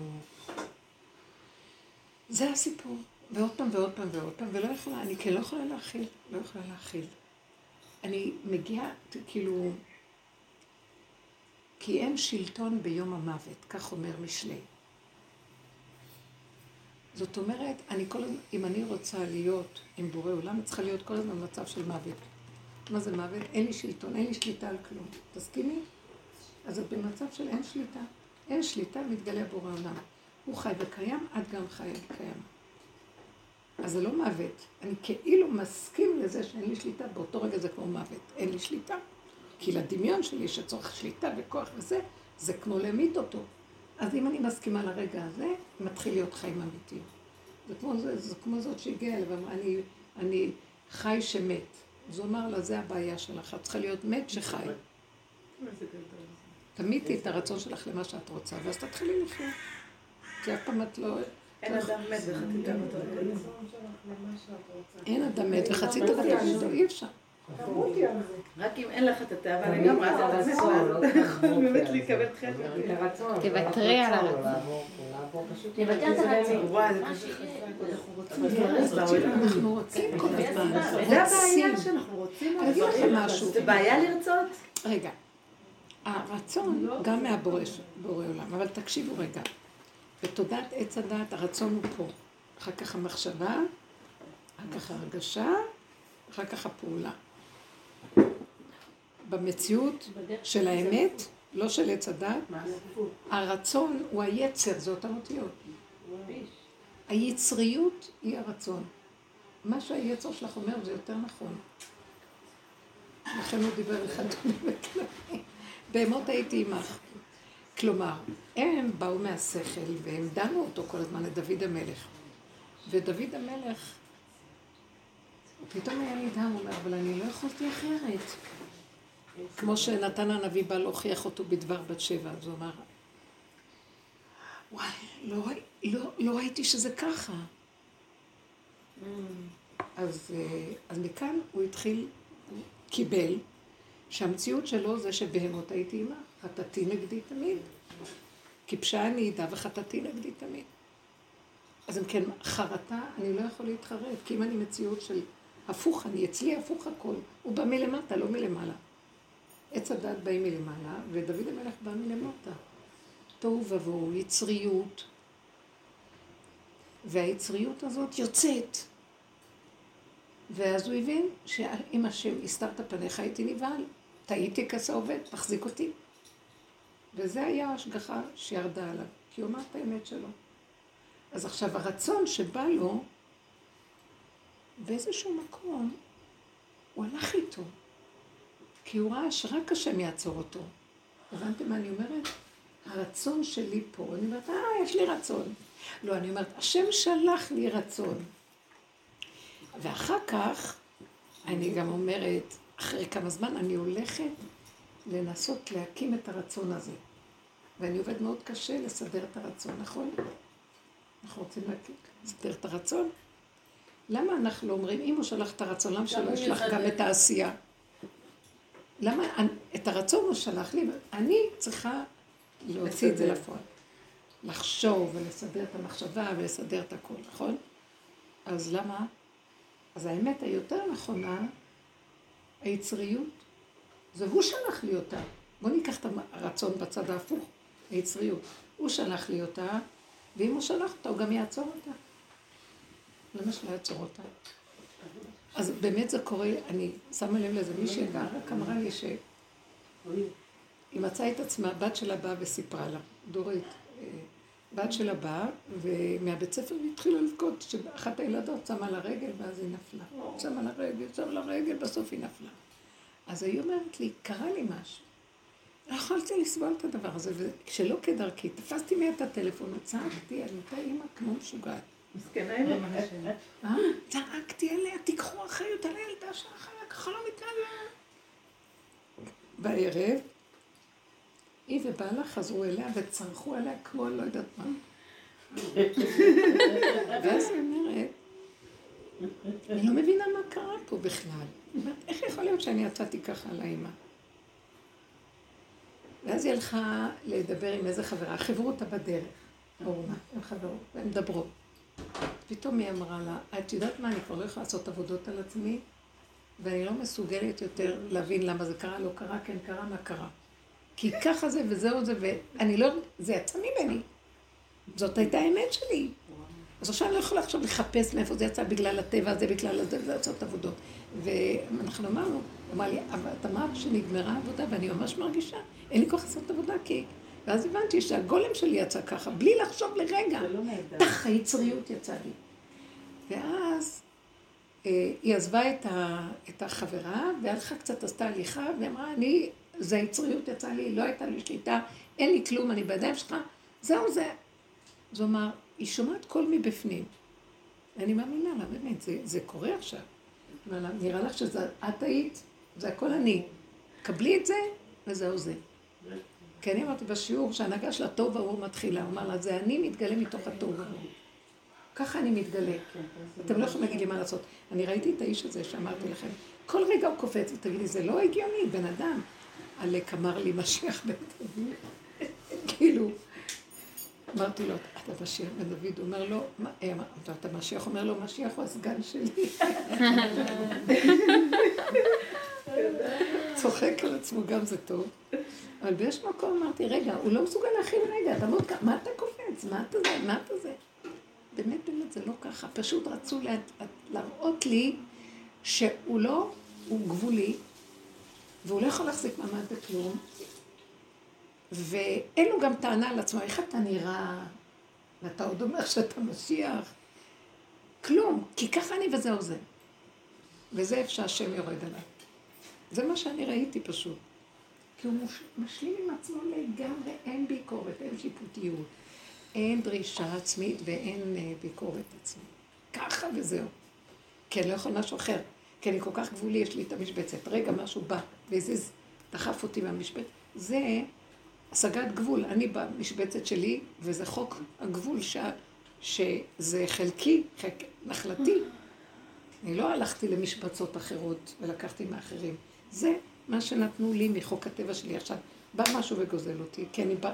זה הסיפור. ועוד פעם ועוד פעם ועוד פעם, ולא יכולה, אני כן לא יכולה להכיל, לא יכולה להכיל. אני מגיעה, כאילו, כי אין שלטון ביום המוות, כך אומר משלי. זאת אומרת, אני כל הזמן, אם אני רוצה להיות עם בורא עולם, צריכה להיות כל הזמן במצב של מוות. מה זה מוות? אין לי שלטון, אין לי שליטה על כלום. תסכימי? אז את במצב של אין שליטה. אין שליטה, מתגלה בורא עולם. הוא חי וקיים, את גם חיה וקיים. אז זה לא מוות. אני כאילו מסכים לזה שאין לי שליטה, באותו רגע זה כמו מוות. אין לי שליטה. כי לדמיון שלי שצורך שליטה וכוח וזה, זה כמו להמית אותו. אז אם אני מסכימה לרגע הזה, מתחיל להיות חיים אמיתיים. זה כמו, זה, זה כמו זאת שהגיעה אליו, אמרה, אני, אני חי שמת. אז הוא אמר לה, זה הבעיה שלך, את צריכה להיות מת שחי. תמיתי את הרצון שלך למה שאת רוצה, ואז תתחילי לחיות. כי אף פעם את לא... אין אדם מת וחצי דם אותו. אין אדם מת וחצי תוותר, אי אפשר. רק אם אין לך את התאווה לגמרי, אז אתה לא יכול באמת. לקבל הרצון. תוותרי על הרצון, הרצון. לעבור- לעבור פשוט תוותר על הרצון. וואי, זה חזק, אנחנו רוצים כל הזמן, זה הבעיה. שאנחנו רוצים. אני אגיד לכם משהו. זה בעיה לרצות? רגע, הרצון גם מהבורא בורא עולם, אבל תקשיבו רגע. בתודעת עץ הדת הרצון הוא פה. אחר כך המחשבה, אחר כך הרגשה, אחר כך הפעולה. במציאות של האמת, לא של עץ הדת, הרצון הוא היצר, זה אותן אותיות. היצריות היא הרצון. מה שהיצר שלך אומר זה יותר נכון. לכן הוא דיבר חתולים וכלבים. בהמות הייתי עמך. כלומר, הם באו מהשכל והם דנו אותו כל הזמן לדוד המלך. ודוד המלך, פתאום היה נדהם, הוא אומר, אבל אני לא יכולתי אחרת. כמו שנתן הנביא בא להוכיח אותו בדבר בת שבע, אז הוא אמר, וואי, לא, לא, לא ראיתי שזה ככה. אז, אה, אז מכאן הוא התחיל, הוא קיבל, שהמציאות שלו זה שבהמות הייתי עימה, חטאתי נגדי תמיד. כי פשעה אני אדע וחטאתי נגדי תמיד. אז אם כן, חרטה, אני לא יכול להתחרט, כי אם אני מציאות של הפוך, אני אצלי הפוך הכל. הוא בא מלמטה, לא מלמעלה. עץ הדת באים מלמעלה, ודוד המלך בא מלמטה. תוהו ובוהו, יצריות. והיצריות הזאת יוצאת. ואז הוא הבין שאם השם הסתרת פניך הייתי נבהל. טעיתי כזה עובד, תחזיק אותי. וזה היה ההשגחה שירדה עליו, כי הוא אמר את האמת שלו. אז עכשיו הרצון שבא לו, באיזשהו מקום, הוא הלך איתו. כי הוא ראה שרק השם יעצור אותו. הבנתם מה אני אומרת? הרצון שלי פה, אני אומרת, אה, יש לי רצון. לא, אני אומרת, השם שלח לי רצון. ואחר כך, אני גם אומרת, אחרי כמה זמן אני הולכת לנסות להקים את הרצון הזה. ואני עובד מאוד קשה לסדר את הרצון, נכון? אנחנו רוצים לסדר את הרצון? למה אנחנו לא אומרים, אם הוא שלח את הרצון, למה שלא ישלח גם את העשייה? למה את הרצון הוא שלח לי, אני צריכה להוציא את זה לפועל. לחשוב ולסדר את המחשבה ולסדר את הכול, נכון? אז למה? אז האמת היותר נכונה, היצריות, זה הוא שלח לי אותה. בואו ניקח את הרצון בצד ההפוך, היצריות. הוא שלח לי אותה, ואם הוא שלח אותה, הוא גם יעצור אותה. למה שלא יעצור אותה? אז באמת זה קורה, אני שמה לב לזה, מישהי רק אמרה לי שהיא מצאה את עצמה, בת שלה באה וסיפרה לה, דורית, אה, בת שלה באה, ומהבית ספר היא התחילה לבכות, שאחת הילדות שמה לה רגל ואז היא נפלה. שמה לה רגל, שמה לה רגל, בסוף היא נפלה. אז היא אומרת לי, קרה לי משהו. לא יכולתי לסבול את הדבר הזה, וכשלא כדרכי, תפסתי מיד את הטלפון, וצעקתי, אני אותה אימא כמו משוגעת. מסכנה אה? צעקתי עליה, תיקחו אחריות על הילדה שלך, ככה לא מתנהל. בערב, היא ובעלה חזרו אליה וצרחו עליה כמו לא יודעת מה. ואז היא אומרת, אני לא מבינה מה קרה פה בכלל. איך יכול להיות שאני יצאתי ככה על האימא? ואז היא הלכה לדבר עם איזה חברה, חברו אותה בדרך, אורנה, הם חברות, והן מדברות. פתאום היא אמרה לה, את יודעת מה, אני כבר לא יכולה לעשות עבודות על עצמי, ואני לא מסוגלת יותר להבין למה זה קרה, לא קרה, כן קרה, מה קרה. כי ככה זה וזהו זה, ואני לא, זה יצא ממני. זאת הייתה האמת שלי. אז עכשיו אני לא יכולה עכשיו לחפש מאיפה זה יצא בגלל הטבע הזה, בגלל הזה, ולעשות עבודות. ואנחנו אמרנו, אמר לי, אבל את אמרת שנגמרה העבודה, ואני ממש מרגישה, אין לי כוח לעשות עבודה, כי... ואז הבנתי שהגולם שלי יצא ככה, בלי לחשוב לרגע. זה לא נהדר. טח, היצריות יצאה לי. ואז אה, היא עזבה את, ה, את החברה, והלכה קצת, עשתה הליכה, ואמרה, אני, זה היצריות יצאה לי, לא הייתה לי שליטה, אין לי כלום, אני בידיים שלך, זהו זה. אז הוא אמר, היא שומעת קול מבפנים. אני מאמינה לה, באמת, זה, זה קורה עכשיו. נראה לך שזה את היית, זה הכל אני. קבלי את זה, וזהו זה. כי אני אמרתי בשיעור שההנהגה של הטוב ההוא מתחילה, הוא אמר לה, זה אני מתגלה מתוך הטוב ההוא. ככה אני מתגלה. אתם לא יכולים להגיד לי מה לעשות. אני ראיתי את האיש הזה שאמרתי לכם, כל רגע הוא קופץ ותגיד לי, זה לא הגיוני, בן אדם. עלק אמר לי משיח בן דוד. כאילו, אמרתי לו, אתה משיח בן דוד? הוא אומר לו, אה, אתה משיח? אומר לו, משיח הוא הסגן שלי. צוחק על עצמו, גם זה טוב. אבל באיזשהו מקום אמרתי, רגע, הוא לא מסוגל להכיל רגע, אתה מאוד ככה, מה אתה קופץ? מה אתה זה? מה אתה זה? באמת, באמת, זה לא ככה. פשוט רצו לה, להראות לי שהוא לא, הוא גבולי, והוא לא יכול להחזיק מעמד בכלום, ואין לו גם טענה על עצמו, איך אתה נראה, ואתה עוד אומר שאתה משיח. כלום, כי ככה אני וזהו זה. וזה איפה שהשם יורד עליי. זה מה שאני ראיתי פשוט. כי הוא מש, משלים עם עצמו לגמרי, אין ביקורת, אין שיפוטיות, אין דרישה עצמית ואין uh, ביקורת עצמית. ככה וזהו. כי אני לא יכול משהו אחר. כי אני כל כך גבולי, יש לי את המשבצת. רגע, משהו בא והזיז, דחף אותי מהמשבצת. זה השגת גבול. אני במשבצת שלי, וזה חוק הגבול ש... שזה חלקי, חלק... נחלתי. אני לא הלכתי למשבצות אחרות ולקחתי מאחרים. זה מה שנתנו לי מחוק הטבע שלי. עכשיו, בא משהו וגוזל אותי, כי אני בא,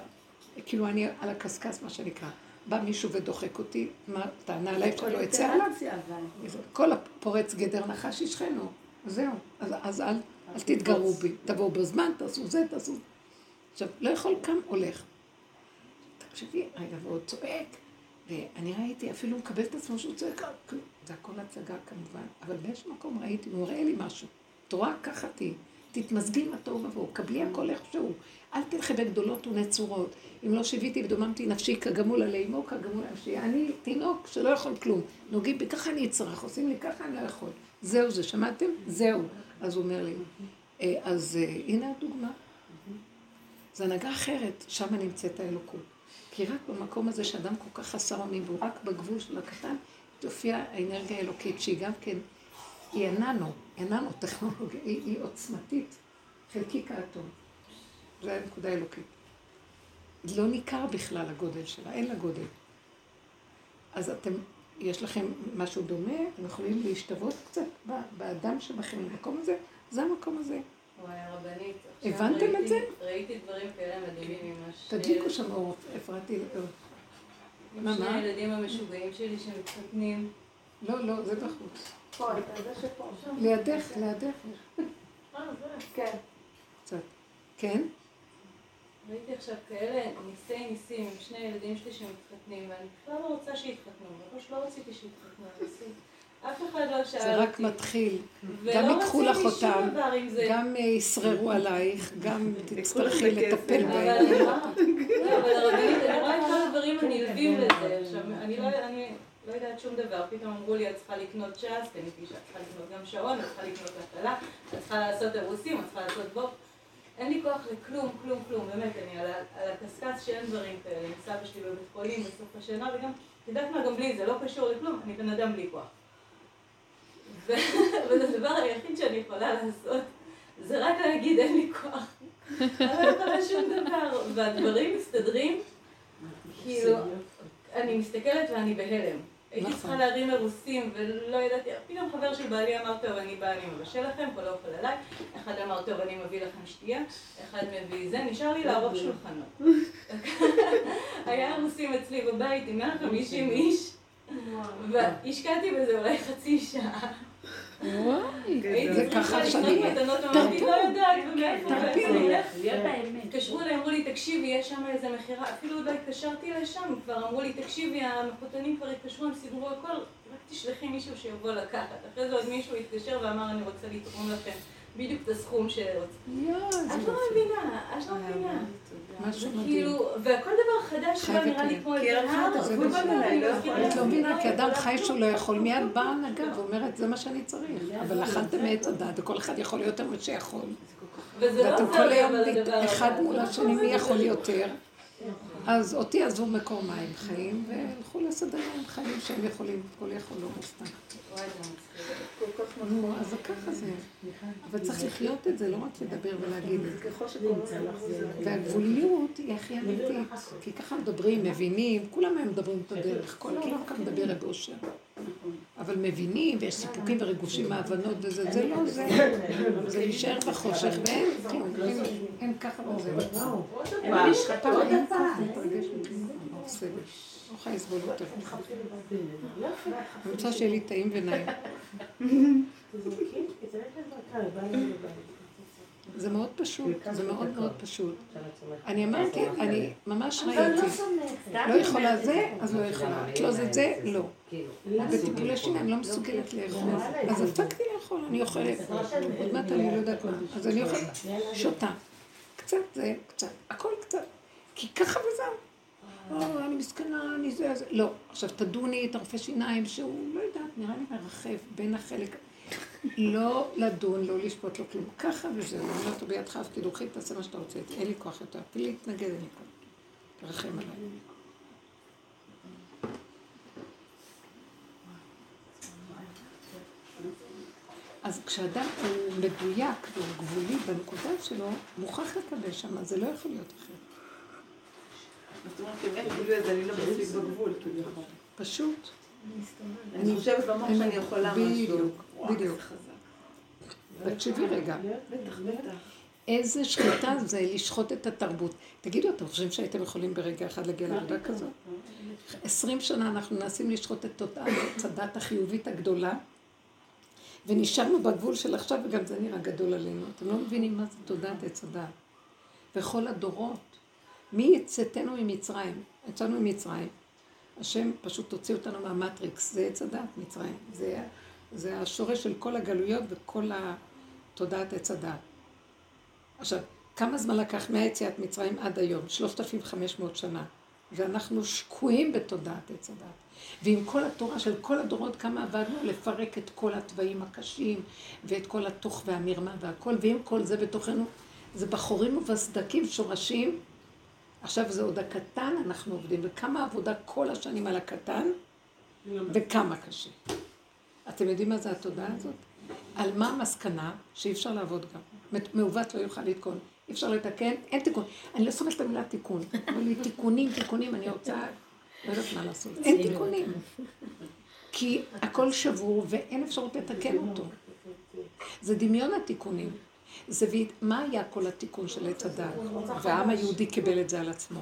כאילו אני על הקשקש, מה שנקרא. בא מישהו ודוחק אותי, מה, טענה עליי שלא יצא עליו? כל הפורץ גדר נחש ישכנו. זהו. אז, אז אל, אל תתגרו בי. תבואו בזמן, תעשו זה, תעשו זה. עכשיו, לא יכול, קם, הולך. תקשיבי, רגע, ועוד צועק, ואני ראיתי, אפילו הוא מקבל את עצמו שהוא צועק. זה הכל הצגה כמובן, אבל באיזשהו מקום ראיתי, הוא מראה לי משהו. את רואה? ככה תהיי. תתמזגי עם התוהו ובוהו, קבלי הכל איכשהו. אל תלכי בגדולות ונצורות. אם לא שיוויתי ודוממתי נפשי כגמול עלי אמו, כגמול נפשי. אני תינוק שלא יכול כלום. נוגעים בי, ככה אני אצטרך, עושים לי ככה, אני לא יכול. זהו זה, שמעתם? זהו. אז הוא אומר לי, "אה, אז אה, הנה הדוגמה. זו הנהגה אחרת, שם נמצאת האלוקות. כי רק במקום הזה שאדם כל כך חסר אונים, והוא רק בגבול של הקטן, תופיע האנרגיה האלוקית, שהיא גם כן, היא איננו, איננו טכנולוגיה, היא, היא עוצמתית, חלקיק האטום. זו הנקודה האלוקית. לא ניכר בכלל הגודל שלה, אין לה גודל. אז אתם, יש לכם משהו דומה, אתם יכולים להשתוות קצת באדם שבכם, במקום הזה, זה המקום הזה. וואי, הרבנית. הבנתם את ראיתי- זה? ראיתי דברים כאלה מדהימים השני... תדליקו שם אור, הפרעתי, לא. עם מה, שני? הילדים המשוגעים שלי שמתחתנים. לא, לא, זה בחוץ. פה, אתה יודע שפה. לידך, לידך. כן. קצת. כן? ראיתי עכשיו כאלה ניסי ניסים עם שני ילדים שלי שמתחתנים, ואני בכלל לא רוצה שיתחתנו, ממש לא רציתי שיתחתנו. אף אחד לא שאל אותי. זה רק מתחיל. גם ייקחו לך אותם, זה. גם אה, ישררו עלייך, גם תצטרכי. לטפל בהם. לא, אבל הרבנית, אני רואה את כל הדברים הנלווים לזה. עכשיו, אני לא אני לא יודעת שום דבר. פתאום אמרו לי, את צריכה לקנות צ'אס, קניתי שאת צריכה לקנות גם שעון, את צריכה לקנות הטלה, את צריכה לעשות אירוסים, את צריכה לעשות בוב. אין לי כוח לכלום, כלום, כלום, באמת, אני על על הקשקש שאין דברים כאלה. עם סבא שלי בבית חולים בסוף השינה, וגם, את יודעת מה, גם בלי זה, לא קשור לכלום, אני בן אדם בלי כוח. ו- והדבר היחיד שאני יכולה לעשות, זה רק להגיד אין לי כוח. אני לא יכולה שום דבר, והדברים מסתדרים, כאילו, אני מסתכלת ואני בהלם. הייתי נכון. צריכה להרים אירוסים ולא ידעתי, פתאום חבר של בעלי אמר, טוב, אני באה, אני מבשל לכם, כל האוכל עליי. אחד אמר, טוב, אני מביא לכם שתייה, אחד מביא זה, נשאר לי לערוך שולחנות. היה אירוסים אצלי בבית עם 150 איש, והשקעתי בזה אולי חצי שעה. זה ככה שאני... אמרתי, לא. להיות האמת. התקשרו אליי, אמרו לי, תקשיבי, יש שם איזה מכירה, אפילו עוד לא התקשרתי לשם, כבר אמרו לי, תקשיבי, המחותנים כבר התקשרו, הם סידרו הכל, רק תשלחי מישהו שיבוא לקחת. אחרי זה עוד מישהו התקשר ואמר, אני רוצה לתרום לכם בדיוק את הסכום שרוצים. יואו, את לא מבינה, את לא מבינה. משהו זה מדהים. כאילו, וכל דבר חדש חייבת נראה לי להיות. כמו איזה הר, את לא יכולה. את לא מבינה, לא כי אדם חי. שהוא לא יכול, מיד באה ההנהגה ואומרת, זה מה שאני צריך. אבל אכלתם מעץ הדת, וכל אחד יכול יותר ממה שיכול. וזה לא ואתם עוזר כל היום אחד. מול השני, מי יכול יותר? אז אותי עזבו מקור מים חיים, והלכו לסדר להם חיים שהם יכולים, כל יכול לא זה כך נו, אז ככה זה. אבל צריך לחיות את זה, לא רק לדבר ולהגיד את זה. שקוראים לזה. והגבוליות היא הכי אמיתית, כי ככה מדברים, מבינים, כולם היום מדברים את הדרך, כל העולם כאן מדבר רב אושר. אבל מבינים, ויש סיפוקים וריגושים מהבנות וזה, זה לא זה. זה להישאר בחושך, ואין כלום, אין- אין ככה וזה. לא יכולה לסבול יותר. אני רוצה שיהיה לי טעים ונעים. זה מאוד פשוט, זה מאוד מאוד פשוט. אני אמרתי, אני ממש ראיתי, לא יכולה זה, אז לא יכולה. את לא זה זה, לא. בטיפולי שיניים לא מסוגלת לאכול. אז הפסקתי לאכול, אני אוכלת. עוד מעט אני לא יודעת מה. אז אני אוכלת, שותה. קצת זה, קצת. הכל קצת. כי ככה וזהו. או, אני מסכנה, אני זה, זה. לא. עכשיו תדוני את הרופא שיניים שהוא, לא יודעת, נראה לי מרחב בין החלק. לא לדון, לא לשפוט, לא כלום. ככה וזהו. אני אומרת לו בידך אף קידוחי, תעשה מה שאתה רוצה. אין לי כוח יותר. אפילו להתנגד, אין לי כוח. תרחם עליי. אז כשאדם הוא מדויק והוא גבולי בנקודה שלו, מוכרח לקבל שם, זה לא יכול להיות אחרת. זאת אומרת, אם אין גבול אז אני לא מספיק בגבול, כביכול. פשוט. אני חושבת במוח אני- שאני יכולה משהו. בדיוק. תקשיבי רגע, בטח, בטח. איזה שחיטה זה לשחוט את התרבות. תגידו, אתם חושבים שהייתם יכולים ברגע אחד להגיע לעבודה כזאת? עשרים שנה אנחנו מנסים לשחוט את תודעת הדת החיובית הגדולה, ונשארנו בגבול של עכשיו, וגם זה נראה גדול עלינו. אתם לא מבינים מה זה תודעת עץ הדת. וכל הדורות, מי יצאתנו ממצרים? יצאנו ממצרים. השם פשוט הוציא אותנו מהמטריקס, זה עץ הדת, מצרים. זה, זה השורש של כל הגלויות וכל תודעת עץ הדת. עכשיו, כמה זמן לקח מהיציאת מצרים עד היום? 3,500 שנה. ואנחנו שקועים בתודעת עץ הדת. ועם כל התורה של כל הדורות, כמה עבדנו לפרק את כל התוואים הקשים, ואת כל התוך והמרמה והכל, ועם כל זה בתוכנו, זה בחורים ובסדקים, שורשים. עכשיו זה עוד הקטן, אנחנו עובדים, וכמה עבודה כל השנים על הקטן, וכמה קשה. אתם יודעים מה זה התודעה הזאת? על מה המסקנה? שאי אפשר לעבוד גם. מעוות לא יוכל לתקון. אי אפשר לתקן, אין תיקון. אני לא סומכת את המילה תיקון. אבל לי תיקונים, תיקונים, אני רוצה... לא יודעת מה לעשות. אין תיקונים. כי הכל שבור ואין אפשרות לתקן אותו. זה דמיון התיקונים. זה מה היה כל התיקון של עץ הדת? והעם היהודי קיבל את זה על עצמו.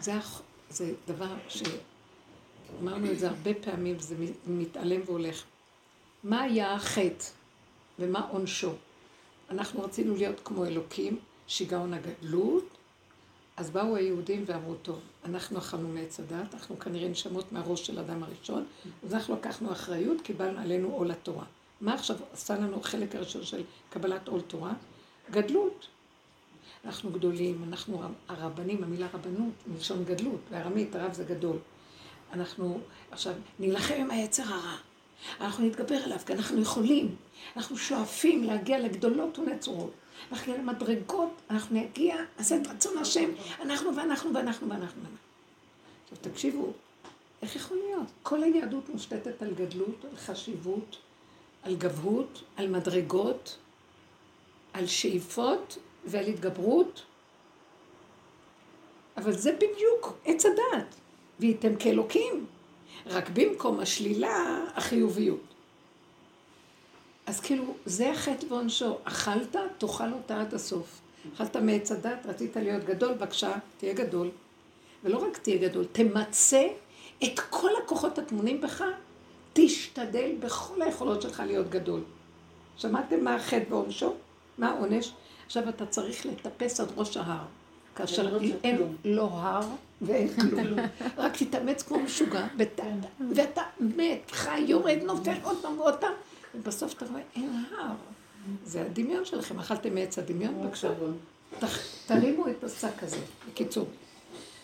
זה, זה דבר שאמרנו את זה הרבה פעמים, זה מתעלם והולך. מה היה החטא ומה עונשו? אנחנו רצינו להיות כמו אלוקים, שיגעון הגדלות, אז באו היהודים ואמרו, טוב, אנחנו אכלנו מעץ הדת, אנחנו כנראה נשמות מהראש של אדם הראשון, אז אנחנו לקחנו אחריות, קיבלנו עלינו עול התורה. מה עכשיו עשה לנו החלק הראשון של קבלת עול תורה? גדלות. אנחנו גדולים, אנחנו הרבנים, המילה רבנות, מלשון גדלות, בארמית הרב זה גדול. אנחנו עכשיו נילחם עם היצר הרע, אנחנו נתגבר עליו, כי אנחנו יכולים, אנחנו שואפים להגיע לגדולות ונצורות. אנחנו נגיע למדרגות, אנחנו נגיע, נעשה את רצון השם, אנחנו ואנחנו ואנחנו ואנחנו. עכשיו תקשיבו, איך יכול להיות? כל היהדות מושתתת על גדלות, על חשיבות, על גבהות, על מדרגות, על שאיפות ועל התגברות, אבל זה בדיוק עץ הדעת, והייתם כאלוקים, רק במקום השלילה, החיוביות. אז כאילו, זה החטא ועונשו. אכלת, תאכל אותה עד הסוף. אכלת מעץ הדת, רצית להיות גדול, בבקשה, תהיה גדול. ולא רק תהיה גדול, תמצה את כל הכוחות הטמונים בך, תשתדל בכל היכולות שלך להיות גדול. שמעתם מה החטא ועונשו? מה העונש? עכשיו אתה צריך לטפס עד ראש ההר. כאשר אין לא הר ואין כלום. רק תתאמץ כמו משוגע, ואתה מת, חי, יורד, נופל עוד פעם ועוד פעם. ובסוף אתה רואה, אין הר. זה הדמיון שלכם, אכלתם מעץ הדמיון? בבקשה. תרימו את השק הזה, בקיצור.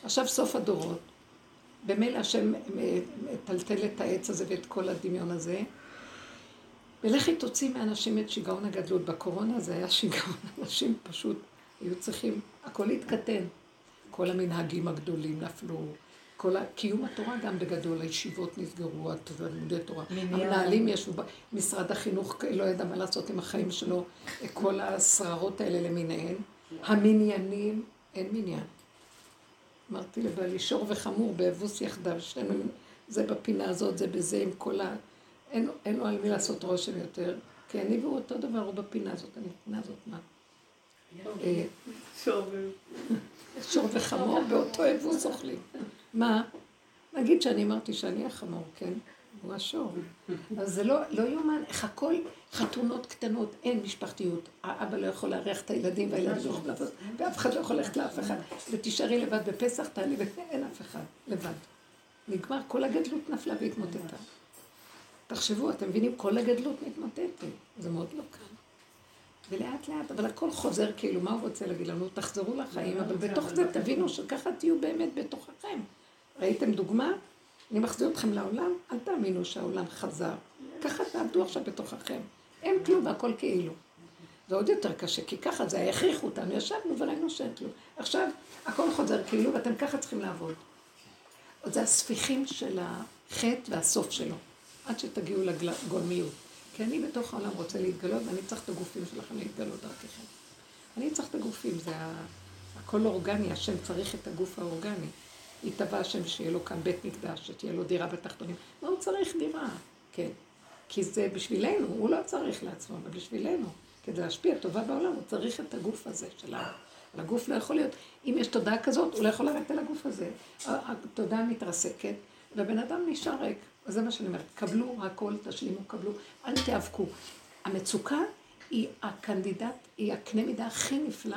עכשיו סוף הדורות. במילא השם מטלטל את העץ הזה ואת כל הדמיון הזה. ולכי תוציא מאנשים את שיגעון הגדלות. בקורונה זה היה שיגעון, אנשים פשוט היו צריכים, הכל התקטן. כל המנהגים הגדולים נפלו, כל קיום התורה גם בגדול, הישיבות נסגרו, התלמודי תורה. המנהלים ישבו, משרד החינוך לא ידע מה לעשות עם החיים שלו, כל השררות האלה למיניהן. המניינים, אין מניין. אמרתי לבעלי, שור וחמור באבוס יחדיו, שנינו, זה בפינה הזאת, זה בזה, עם כל ה... אין, אין לו על מי לעשות רושם יותר. כי אני והוא אותו דבר, הוא בפינה הזאת, אני בפינה הזאת, מה? אה, שור וחמור באותו אבוס אוכלים. מה? נגיד שאני אמרתי שאני החמור, כן? הוא השור. אז זה לא, לא יאומן, איך הכל חתונות קטנות, אין משפחתיות. האבא לא יכול לארח את הילדים והילדים לא יכולים לעשות, ואף אחד לא יכול ללכת לאף אחד. ותישארי לבד בפסח, תעלי ואין אף אחד, לבד. נגמר, כל הגדלות נפלה והתמוטטה. תחשבו, אתם מבינים? כל הגדלות מתמוטטת. זה מאוד לא קל. ולאט לאט, אבל הכל חוזר כאילו, מה הוא רוצה להגיד לנו? תחזרו לחיים, אבל בתוך זה תבינו שככה תהיו באמת בתוככם. ראיתם דוגמה? אני מחזיר אתכם לעולם, אל תאמינו שהעולם חזר. ככה תעבדו עכשיו בתוככם. אין כלום והכל כאילו. זה עוד יותר קשה, כי ככה זה, הכריחו אותנו, ישבנו וראינו שאין כלום. עכשיו, הכל חוזר כאילו, ואתם ככה צריכים לעבוד. זה הספיחים של החטא והסוף שלו, עד שתגיעו לגולמיות. כי אני בתוך העולם רוצה להתגלות, ואני צריך את הגופים שלכם להתגלות דרככם. אני צריך את הגופים, זה הכל אורגני, השם צריך את הגוף האורגני. יתבע השם שיהיה לו כאן בית מקדש, שתהיה לו דירה בתחתונים. מה הוא צריך דירה? כן. כי זה בשבילנו, הוא לא צריך לעצמו, אבל בשבילנו. כדי להשפיע טובה בעולם, הוא צריך את הגוף הזה שלנו. הגוף לא יכול להיות, אם יש תודעה כזאת, הוא לא יכול לרדת על הגוף הזה. התודעה מתרסקת, והבן אדם נשאר ריק. זה מה שאני אומרת, קבלו הכל, תשלימו, קבלו, אל תיאבקו. המצוקה היא הקנדידט, היא הקנה מידה הכי נפלא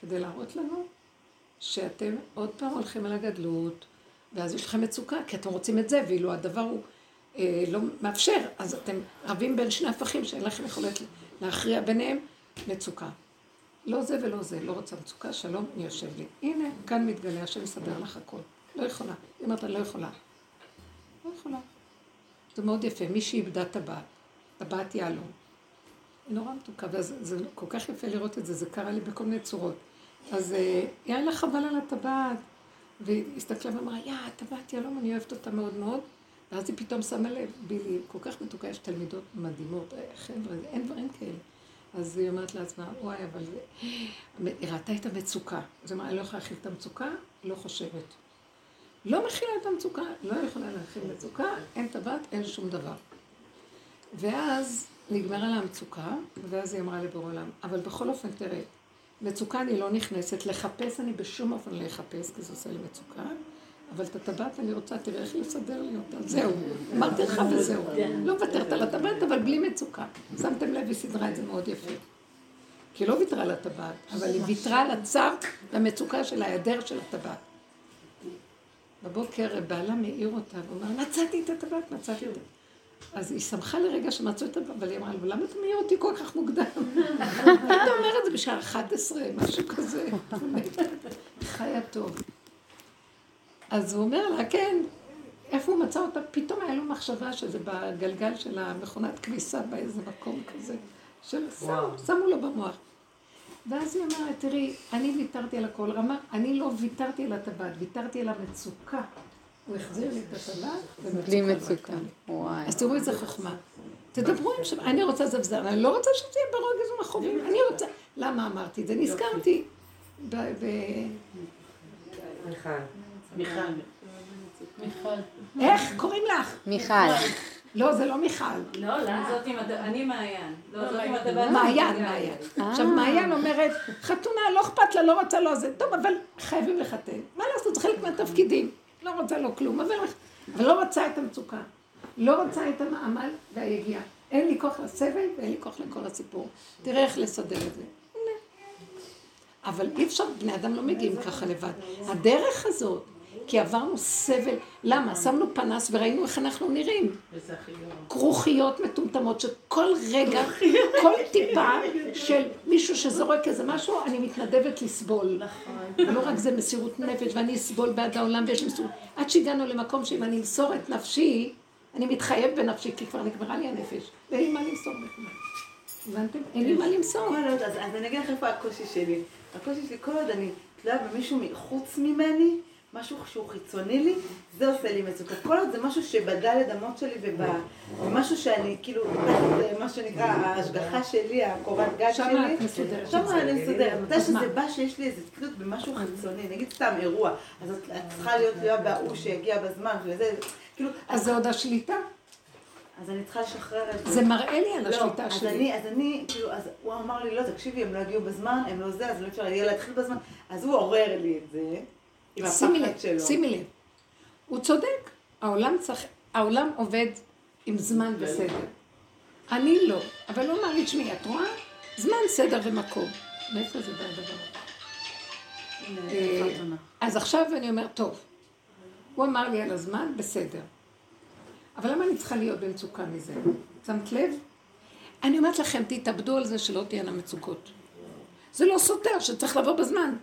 כדי להראות לנו שאתם עוד פעם הולכים על הגדלות, ואז יש לכם מצוקה, כי אתם רוצים את זה, ואילו הדבר הוא לא מאפשר, אז אתם רבים בין שני הפכים שאין לכם יכולת להכריע ביניהם, מצוקה. לא זה ולא זה, לא רוצה מצוקה, שלום, אני יושב לי. הנה, כאן מתגלה, השם יסדר לך הכל. לא יכולה. היא אומרת, אני לא יכולה. לא יכולה. זה מאוד יפה, מי שאיבדה טבעת, טבעת יהלום. היא נורא מתוקה, וזה כל כך יפה לראות את זה, זה קרה לי בכל מיני צורות. אז אה, היה לה חבל על הטבעת, והיא הסתכלה ואמרה, יא, הטבעת יהלום, אני אוהבת אותה מאוד מאוד. ואז היא פתאום שמה לב, בילי, כל כך מתוקה, יש תלמידות מדהימות, אה, חבר'ה, אין דברים כאלה. אז היא אומרת לעצמה, וואי, אבל זה... היא ראתה את המצוקה. אז היא אמרה, אני לא יכולה להכיל את המצוקה, לא חושבת. לא מכילה את המצוקה, לא יכולה להכיל מצוקה, אין טבעת, אין שום דבר. ואז נגמרה לה המצוקה, ואז היא אמרה לבורא עולם, אבל בכל אופן, תראה, מצוקה אני לא נכנסת, לחפש אני בשום אופן לא אחפש, כי זה עושה לי מצוקה, אבל את הטבעת אני רוצה, תראה איך לסדר לי אותה, זהו. אמרתי לך וזהו. לא מוותרת על הטבעת, אבל בלי מצוקה. שמתם לב, היא סידרה את זה מאוד יפה. כי לא ויתרה על הטבעת, אבל היא ויתרה על הצו למצוקה של ההיעדר של הטבעת. בבוקר בעלה מעיר אותה, והוא אמר, מצאתי את הטבעת, מצאתי אותה. אז היא שמחה לרגע שמצאו את הטבעת, אבל היא אמרה לו, למה אתה מעיר אותי כל כך מוקדם? אתה אומר את זה בשעה 11, משהו כזה. חיה טוב. אז הוא אומר לה, כן, איפה הוא מצא אותה? פתאום היה לו מחשבה שזה בגלגל של המכונת כביסה באיזה מקום כזה, ששמו לו במוח. ואז היא אומרת, תראי, אני ויתרתי על הכל. רמה, אני לא ויתרתי על הטבעת, ויתרתי על המצוקה. הוא החזיר לי את הטבעת, בלי מצוקה. וואי. אז תראו איזה חוכמה. תדברו עם שם, אני רוצה זבזר, אני לא רוצה שזה יהיה ברוגז ומחובים, אני רוצה... למה אמרתי את זה? נזכרתי. מיכל. איך קוראים לך? מיכל. לא, זה לא מיכל. לא, לא. זאת עם הד... אני מעיין. לא, זאת עם הטבעת. מעיין, מעיין. עכשיו, מעיין אומרת, חתונה, לא אכפת לה, לא רוצה, לא זה. טוב, אבל חייבים לחתן. מה לעשות, זה חלק מהתפקידים. לא רוצה לו כלום, אבל לא רוצה את המצוקה. לא רוצה את המעמל והיגיעה. אין לי כוח לסבל ואין לי כוח לכל הסיפור. תראה איך לסדר את זה. אבל אי אפשר, בני אדם לא מגיעים ככה לבד. הדרך הזאת, כי עברנו סבל, למה? שמנו פנס וראינו איך אנחנו נראים. כרוכיות מטומטמות, שכל רגע, כל טיפה של מישהו שזורק איזה משהו, אני מתנדבת לסבול. ולא רק זה מסירות נפש, ואני אסבול בעד העולם ויש לי מסירות. עד שהגענו למקום שאם אני אמסור את נפשי, אני מתחייב בנפשי, כי כבר נגמרה לי הנפש, ואין לי מה למסור בכלל. הבנתם? אין לי מה למסור. אז אני אגיד לך איפה הקושי שלי. הקושי שלי, כל עוד אני תלויה במישהו חוץ ממני, משהו שהוא חיצוני לי, זה עושה לי מצוקה. כל עוד זה משהו שבדלת אמות שלי ומשהו שאני, כאילו, מה שנקרא, ההשגחה שלי, הקורת גג שלי, שמה את מסודרת. שמה אני מסודרת. מתי שזה בא שיש לי איזה תלות במשהו חיצוני, נגיד סתם אירוע, אז את צריכה להיות תלויה בהוא שיגיע בזמן, וזה, כאילו... אז זה עוד השליטה. אז אני צריכה לשחרר את זה. זה מראה לי על לא, השליטה אז שלי. אני, אז אני, כאילו, אז הוא אמר לי, לא, תקשיבי, הם לא הגיעו בזמן, הם לא זה, אז לא אפשר יהיה להתחיל בזמן. אז הוא עורר לי את זה, שימי לב. שימי לב. הוא צודק, העולם צריך, העולם עובד עם זמן וסדר. אני לא, אבל הוא אמר לי, תשמעי, את רואה? זמן, סדר ומקום. מאיפה זה בא הדבר? אה, אז עכשיו אני אומרת, טוב, הוא אמר לי על הזמן, בסדר. אבל למה אני צריכה להיות במצוקה מזה? שמת לב? אני אומרת לכם, תתאבדו על זה שלא תהיינה מצוקות. זה לא סותר שצריך לבוא בזמן.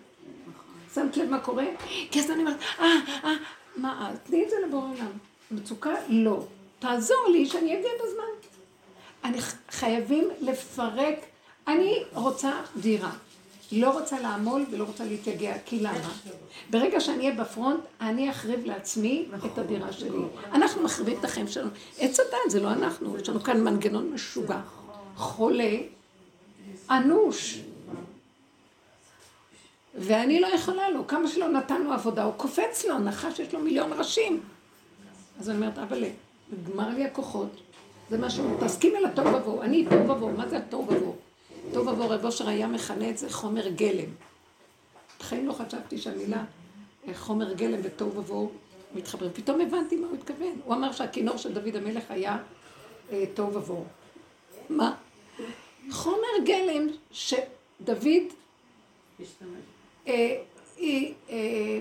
שמת לב מה קורה? כי אז אני אומרת, אה, אה, מה, אה, תני את זה לבורא עולם. מצוקה? לא. תעזור לי שאני אגיע בזמן. אני חייבים לפרק. אני רוצה דירה. לא רוצה לעמול ולא רוצה להתייגע. כי למה? ברגע שאני אהיה בפרונט, אני אחריב לעצמי את הדירה שלי. אנחנו מחריבים את החיים שלנו. עץ הדת זה לא אנחנו, יש לנו כאן מנגנון משוגע. חולה, אנוש. ואני לא יכולה לו, כמה שלא נתן לו עבודה, הוא קופץ לו, נחש יש לו מיליון ראשים. אז אני אומרת, אבל נגמר לי הכוחות, זה משהו, תסכימי לתוהו ובוהו, אני תוהו ובוהו, מה זה התוהו ובוהו? תוהו ובוהו, רב אושר היה מכנה את זה חומר גלם. בחיים לא חשבתי שהמילה אה, חומר גלם ותוהו ובוהו מתחברים. פתאום הבנתי מה הוא התכוון. הוא אמר שהכינור של דוד המלך היה אה, תוהו ובוהו. מה? חומר גלם שדוד היא, אה,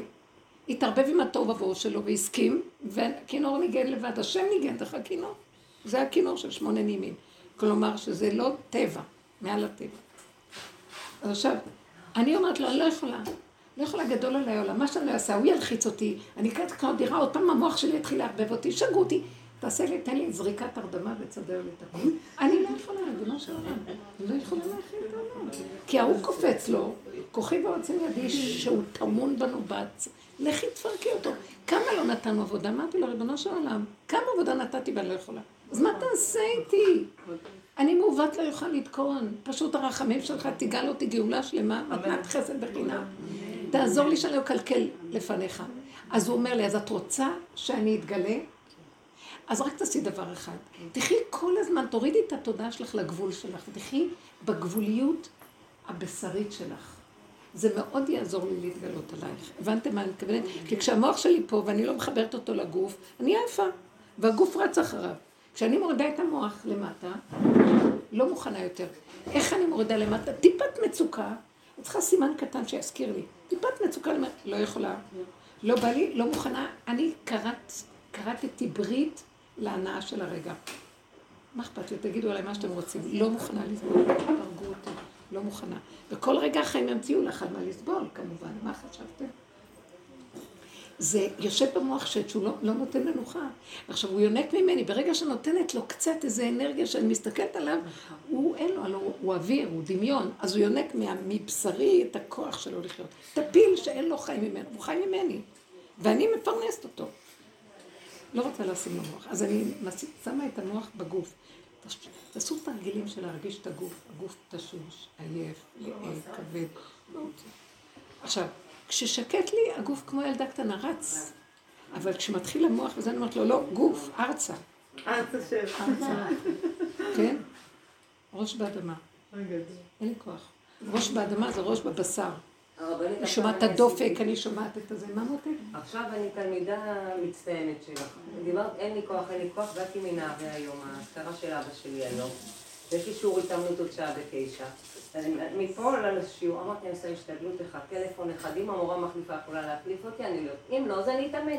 התערבב עם התוהו ובוהו שלו והסכים, והכינור ניגן לבד, השם ניגן דרך הכינור. זה הכינור של שמונה נימים. כלומר שזה לא טבע, מעל הטבע. אז עכשיו, אני אומרת לו, אני לא יכולה. לא יכולה גדול עליי עולם, מה שאני לא אעשה, הוא ילחיץ אותי, אני אקרא לקנות דירה, עוד פעם המוח שלי יתחיל לערבב אותי, שגו אותי, תעשה לי, תן לי זריקת הרדמה ותסדר לי את הכול. אני לא יכולה, ריבונו של עולם, אני לא יכולה להכין את העולם. כי ההוא קופץ לו, כוחי ועוצם ידי שהוא טמון בנו בץ, לכי תפרקי אותו. כמה לא נתנו עבודה? אמרתי לו, ריבונו של עולם, כמה עבודה נתתי ואני לא יכולה. אז מה תעשה איתי? אני מעוות לא יוכל לתקון. פשוט הרחמים שלך תיגל אותי גאולה שלמה, מתנת חסד בחינם. תעזור לי שאני לא אקלקל לפניך. אז הוא אומר לי, אז את רוצה שאני אתגלה? אז רק תעשי דבר אחד. תחי כל הזמן, תורידי את התודעה שלך לגבול שלך, ותחי בגבוליות הבשרית שלך. זה מאוד יעזור לי להתגלות עלייך. הבנתם מה אני מתכוונת? כי כשהמוח שלי פה ואני לא מחברת אותו לגוף, אני עייפה, והגוף רץ אחריו. כשאני מורידה את המוח למטה, לא מוכנה יותר. איך אני מורידה למטה? טיפת מצוקה, אני צריכה סימן קטן שיזכיר לי. טיפת מצוקה, לא יכולה. לא בא לי, לא מוכנה. אני קראת, קראתי ברית להנאה של הרגע. מה אכפת לי? תגידו עליי מה שאתם רוצים. לא מוכנה לסבול, הרגו אותי. לא מוכנה. וכל רגע החיים ימציאו לך על מה לסבול, כמובן. מה חשבתם? זה יושב במוח שט שהוא לא, לא נותן מנוחה. עכשיו, הוא יונק ממני, ברגע שנותנת לו קצת איזה אנרגיה שאני מסתכלת עליו, הוא אין לו, הוא, הוא אוויר, הוא דמיון, אז הוא יונק מבשרי את הכוח שלו לחיות. טפיל שאין לו חיים ממנו, הוא חי ממני, ואני מפרנסת אותו. לא רוצה לשים לו מוח. אז אני שמה את המוח בגוף. תעשו תרגילים של להרגיש את הגוף, הגוף תשוש, עייף, כבד, לא רוצה. עכשיו, כששקט לי, הגוף כמו ילדה קטנה רץ. אבל כשמתחיל המוח, וזה אני אומרת לו, לא, גוף, ארצה. ארצה של... ארצה. כן? ראש באדמה. אין לי כוח. ראש באדמה זה ראש בבשר. אני שומעת את הדופק, אני שומעת את הזה. מה מותק? עכשיו אני תלמידה מצטיינת שלך. דיברת, אין לי כוח, אין לי כוח, באתי מנהרי היום, ההשכרה של אבא שלי היום. יש לי שיעור התאמנות עוד שעה בתשע. מפה לשיעור, אמרתי, אני עושה השתדלות אחד, טלפון אחד, אם המורה מחליפה יכולה להחליף אותי, אני לא. אם לא, אז אני אתאמן.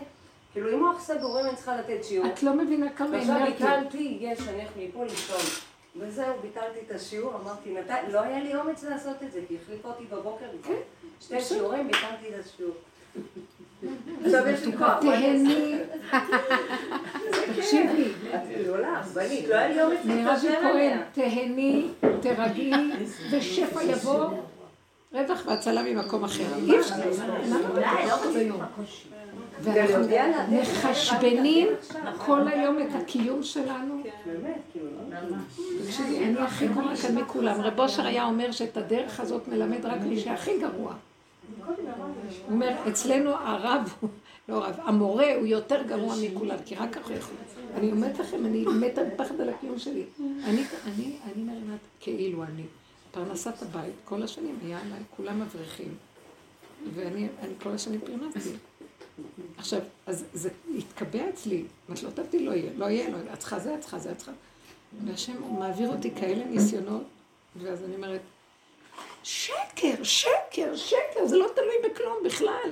כאילו, אם מוח סגורים, אני צריכה לתת שיעור. את לא מבינה כמה אנרגיה. עכשיו ביטלתי, יש, אני הולכת מפה לישון. וזהו, ביטלתי את השיעור, אמרתי, לא היה לי אומץ לעשות את זה, כי החליפה אותי בבוקר, כן. שתי שיעורים, ביטלתי את השיעור. עכשיו יש לי כוח. תהני. תקשיבי. לא היה לי אומץ להתקשר אליה. תהני, תרגעי, ושפע יבוא. רווח והצלה ממקום אחר. אי אפשר, ואנחנו מחשבנים כל היום את הקיום שלנו. תקשיבי, אני הכי גרועה כאן מכולם. רב אושר היה אומר שאת הדרך הזאת מלמד רק מי שהכי גרוע. הוא אומר, אצלנו הרב, לא רב, המורה הוא יותר גרוע מכולם, כי רק ככה יכול. אני אומרת לכם, אני מתה בפחד על הקיום שלי. אני, אני, אני מרימה כאילו אני. פרנסת הבית, כל השנים היה עליי, כולם אברכים. ואני כל השנים פרנסתי. עכשיו, אז זה התקבע אצלי, אמרתי לא תבדי, לא יהיה, לא יהיה, לא יהיה, את צריכה זה, את צריכה זה, את צריכה. והשם מעביר אותי כאלה ניסיונות, ואז אני אומרת, שקר, שקר, שקר, זה לא תלוי בכלום בכלל.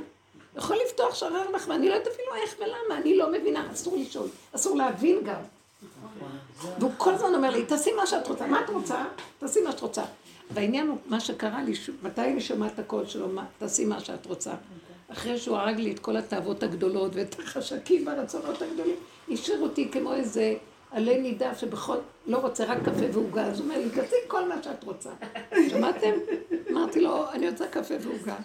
יכול לפתוח שרר לך, ואני לא יודעת אפילו איך ולמה, אני לא מבינה, אסור לשאול, אסור להבין גם. והוא כל הזמן אומר לי, תעשי מה שאת רוצה, מה את רוצה? תעשי מה שאת רוצה. והעניין הוא, מה שקרה לי, מתי אני שומעת את הקול שלו, תעשי מה שאת רוצה. אחרי שהוא הרג לי את כל התאוות הגדולות ואת החשקים והרצונות הגדולים, השאיר אותי כמו איזה עלי נידף שבכל, לא רוצה רק קפה ועוגה, אז הוא אומר לי, תעשי כל מה שאת רוצה. שמעתם? אמרתי לו, אני רוצה קפה ועוגה.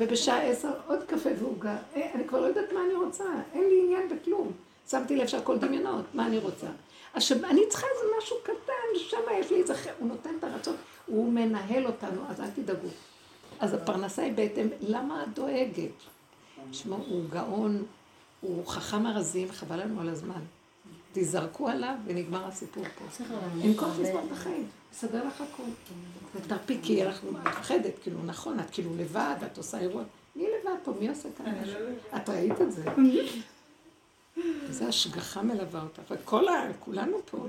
ובשעה עשר עוד קפה ועוגה. אה, אני כבר לא יודעת מה אני רוצה, אין לי עניין בכלום. שמתי לב שהכל דמיונות, מה אני רוצה. עכשיו, אני צריכה איזה משהו קטן, שם יש לי איזה... הוא נותן את הרצון, הוא מנהל אותנו, אז אל תדאגו. אז הפרנסה היא בהתאם, למה את דואגת? תשמעו, הוא גאון, הוא חכם ארזים, חבל לנו על הזמן. תזרקו עליו ונגמר הסיפור פה. אין כוח לסבול את החיים, יסדר לך הכול. ותרפי, כי אנחנו מפחדת, כאילו, נכון, את כאילו לבד, את עושה אירוע. מי לבד פה? מי עושה כאן משהו? את ראית את זה. איזה השגחה מלווה אותך. וכל ה... כולנו פה.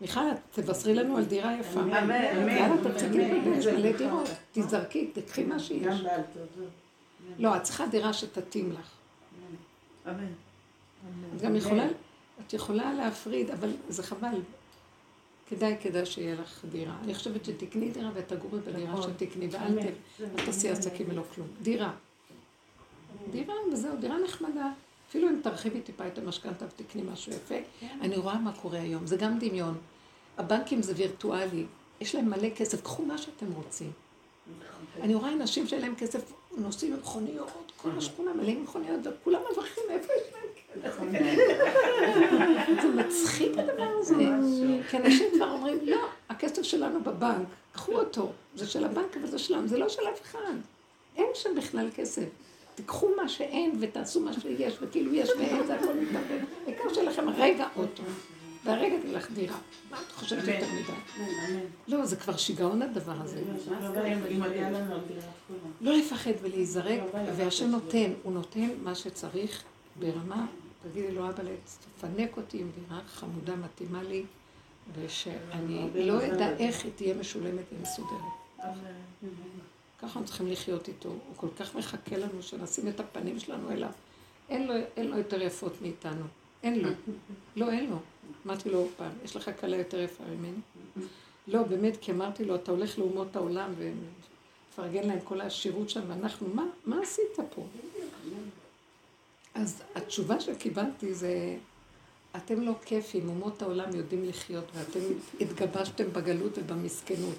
מיכל, תבשרי לנו על דירה יפה. אמן. יאללה, תציגי מלא דירות. תזרקי, תקחי מה שיש. לא, את צריכה דירה שתתאים לך. אמן. את גם יכולה, את יכולה להפריד, אבל זה חבל. כדאי, כדאי שיהיה לך דירה. אני חושבת שתקני דירה ותגורי בדירה נכון. שתקני, ואל אל תעשי עסקים ולא כלום. דירה. דירה, וזהו, דירה נחמדה. אפילו אם תרחיבי טיפה את המשכנתה ותקני משהו יפה, אני רואה מה קורה היום. זה גם דמיון. הבנקים זה וירטואלי. יש להם מלא כסף, קחו מה שאתם רוצים. אני רואה אנשים שאין להם כסף, נוסעים עם מכוניות, כל השכונה מלאים מכוניות, וכולם מברכים איפה יש להם כסף. זה מצחיק הדבר הזה. כי אנשים כבר אומרים, לא, הכסף שלנו בבנק, קחו אותו. זה של הבנק, אבל זה שלנו, זה לא של אף אחד. אין שם בכלל כסף. תיקחו מה שאין ותעשו מה שיש, וכאילו יש ואין, זה הכל מתערבב. העיקר שלכם רגע אוטו, והרגע תלך דירה. מה את חושבת יותר מדי? לא, זה כבר שיגעון הדבר הזה. לא לפחד ולהיזרק, והשם נותן, הוא נותן מה שצריך ברמה, תגידי לו, אבא, תפנק אותי עם דירה חמודה, מתאימה לי, ושאני לא אדע איך היא תהיה משולמת ומסודרת. ככה אנחנו צריכים לחיות איתו. הוא כל כך מחכה לנו שנשים את הפנים שלנו אליו. אין לו, אין לו יותר יפות מאיתנו. אין לו. לא, אין לו. אמרתי לו פעם, יש לך כלה יותר יפה ממני? לא, באמת, כי אמרתי לו, אתה הולך לאומות העולם ומפרגן להם כל העשירות שם, ואנחנו, מה, מה עשית פה? אז התשובה שקיבלתי זה, אתם לא כיפים, אומות העולם יודעים לחיות, ואתם התגבשתם בגלות ובמסכנות.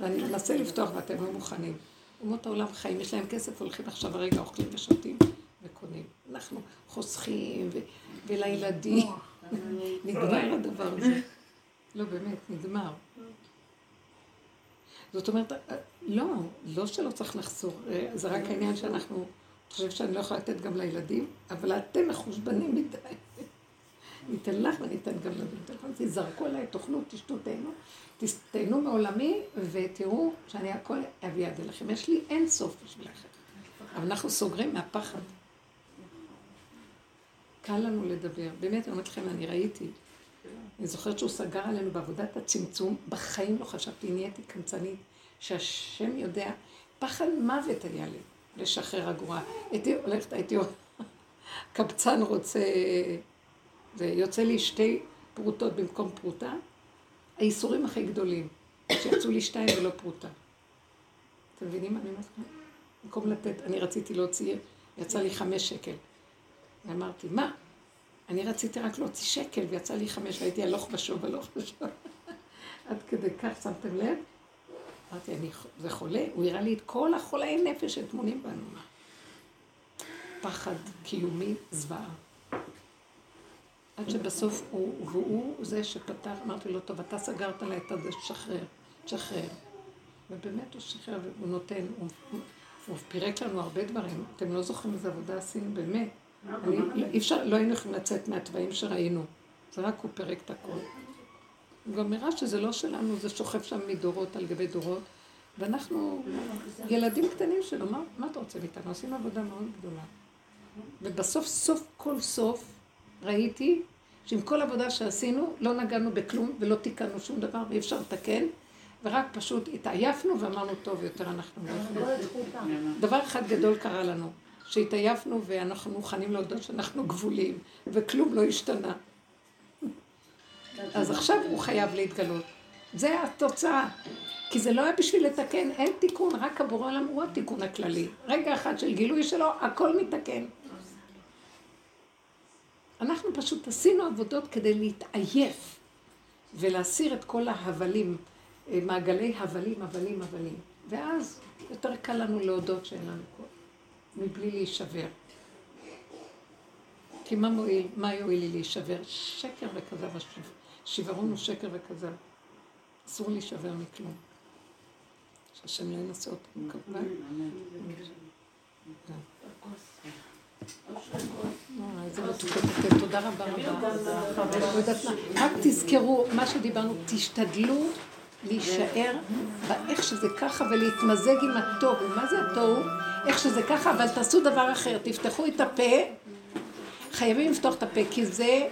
ואני מנסה לפתוח ואתם לא מוכנים. אומות העולם חיים, יש להם כסף, הולכים עכשיו הרגע, אוכלים ושותים וקונים. אנחנו חוסכים, ו- ולילדים. נגמר הדבר הזה. לא, באמת, נגמר. זאת אומרת, לא, לא שלא צריך לחסור, זה רק העניין שאנחנו, אני חושבת שאני לא יכולה לתת גם לילדים, אבל אתם מחושבנים מדי. ניתן לך וניתן גם לילדים. תזרקו עליי, תאכלו, תשתו, תהנו, תהנו מעולמי, ותראו שאני הכל אביא יד אליכם. יש לי אין סוף בשבילכם. אבל אנחנו סוגרים מהפחד. קל לנו לדבר. באמת, אני אומרת לכם, אני ראיתי. אני זוכרת שהוא סגר עלינו בעבודת הצמצום, בחיים לא חשבתי, נהייתי קמצנית, שהשם יודע, פחד מוות היה לי לשחרר אגורה. הייתי הולכת, הייתי קבצן רוצה, ויוצא לי שתי פרוטות במקום פרוטה, האיסורים הכי גדולים, שיצאו לי שתיים ולא פרוטה. אתם מבינים מה אני אומרת? במקום לתת, אני רציתי להוציא, יצא לי חמש שקל. ואמרתי, מה? אני רציתי רק להוציא שקל, ויצא לי חמש, והייתי הלוך ושוב, הלוך ושוב. עד כדי כך, שמתם לב? אמרתי, אני, זה חולה? הוא הראה לי את כל החולי נפש שטמונים בנו. פחד קיומי, זוועה. עד שבסוף הוא, והוא זה שפתח, אמרתי לו, טוב, אתה סגרת לה את הזה, תשחרר, תשחרר. ובאמת הוא שחרר, והוא נותן, הוא, הוא פירק לנו הרבה דברים. אתם לא זוכרים איזה עבודה עשינו, באמת. לא, אי אפשר, לא היינו יכולים לצאת מהתוואים שראינו. זה רק הוא פירק את הכל. הוא גם הראה שזה לא שלנו, זה שוכב שם מדורות על גבי דורות. ואנחנו ילדים קטנים שלו, מה, מה אתה רוצה מאיתנו? עושים עבודה מאוד גדולה. ובסוף, סוף כל סוף, ראיתי שעם כל עבודה שעשינו, לא נגענו בכלום ולא תיקנו שום דבר ואי אפשר לתקן, ורק פשוט התעייפנו ואמרנו, טוב, יותר אנחנו לא יכולים. דבר אחד גדול קרה לנו, שהתעייפנו ואנחנו מוכנים להודות שאנחנו גבולים, וכלום לא השתנה. אז עכשיו הוא חייב להתגלות. זה התוצאה. כי זה לא היה בשביל לתקן, אין תיקון, רק הבורא עולם הוא התיקון הכללי. רגע אחד של גילוי שלו, הכל מתקן. אנחנו פשוט עשינו עבודות כדי להתעייף ולהסיר את כל ההבלים, מעגלי הבלים, הבלים, הבלים. ואז יותר קל לנו להודות שאין לנו כוח, מבלי להישבר. כי מה מועיל, מה יועיל לי להישבר? שקר וכזב, שברון הוא שקר וכזב. אסור להישבר מכלום. שהשם לא ינסה אותנו כמובן. תודה רבה רבה. רק תזכרו, מה שדיברנו, תשתדלו להישאר באיך שזה ככה ולהתמזג עם התוהו. מה זה התוהו? איך שזה ככה, אבל תעשו דבר אחר, תפתחו את הפה, חייבים לפתוח את הפה, כי זה,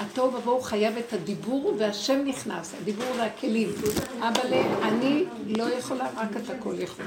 התוהו ובוהו חייב את הדיבור והשם נכנס, הדיבור והכלים. אבל אני לא יכולה, רק אתה כל יכול.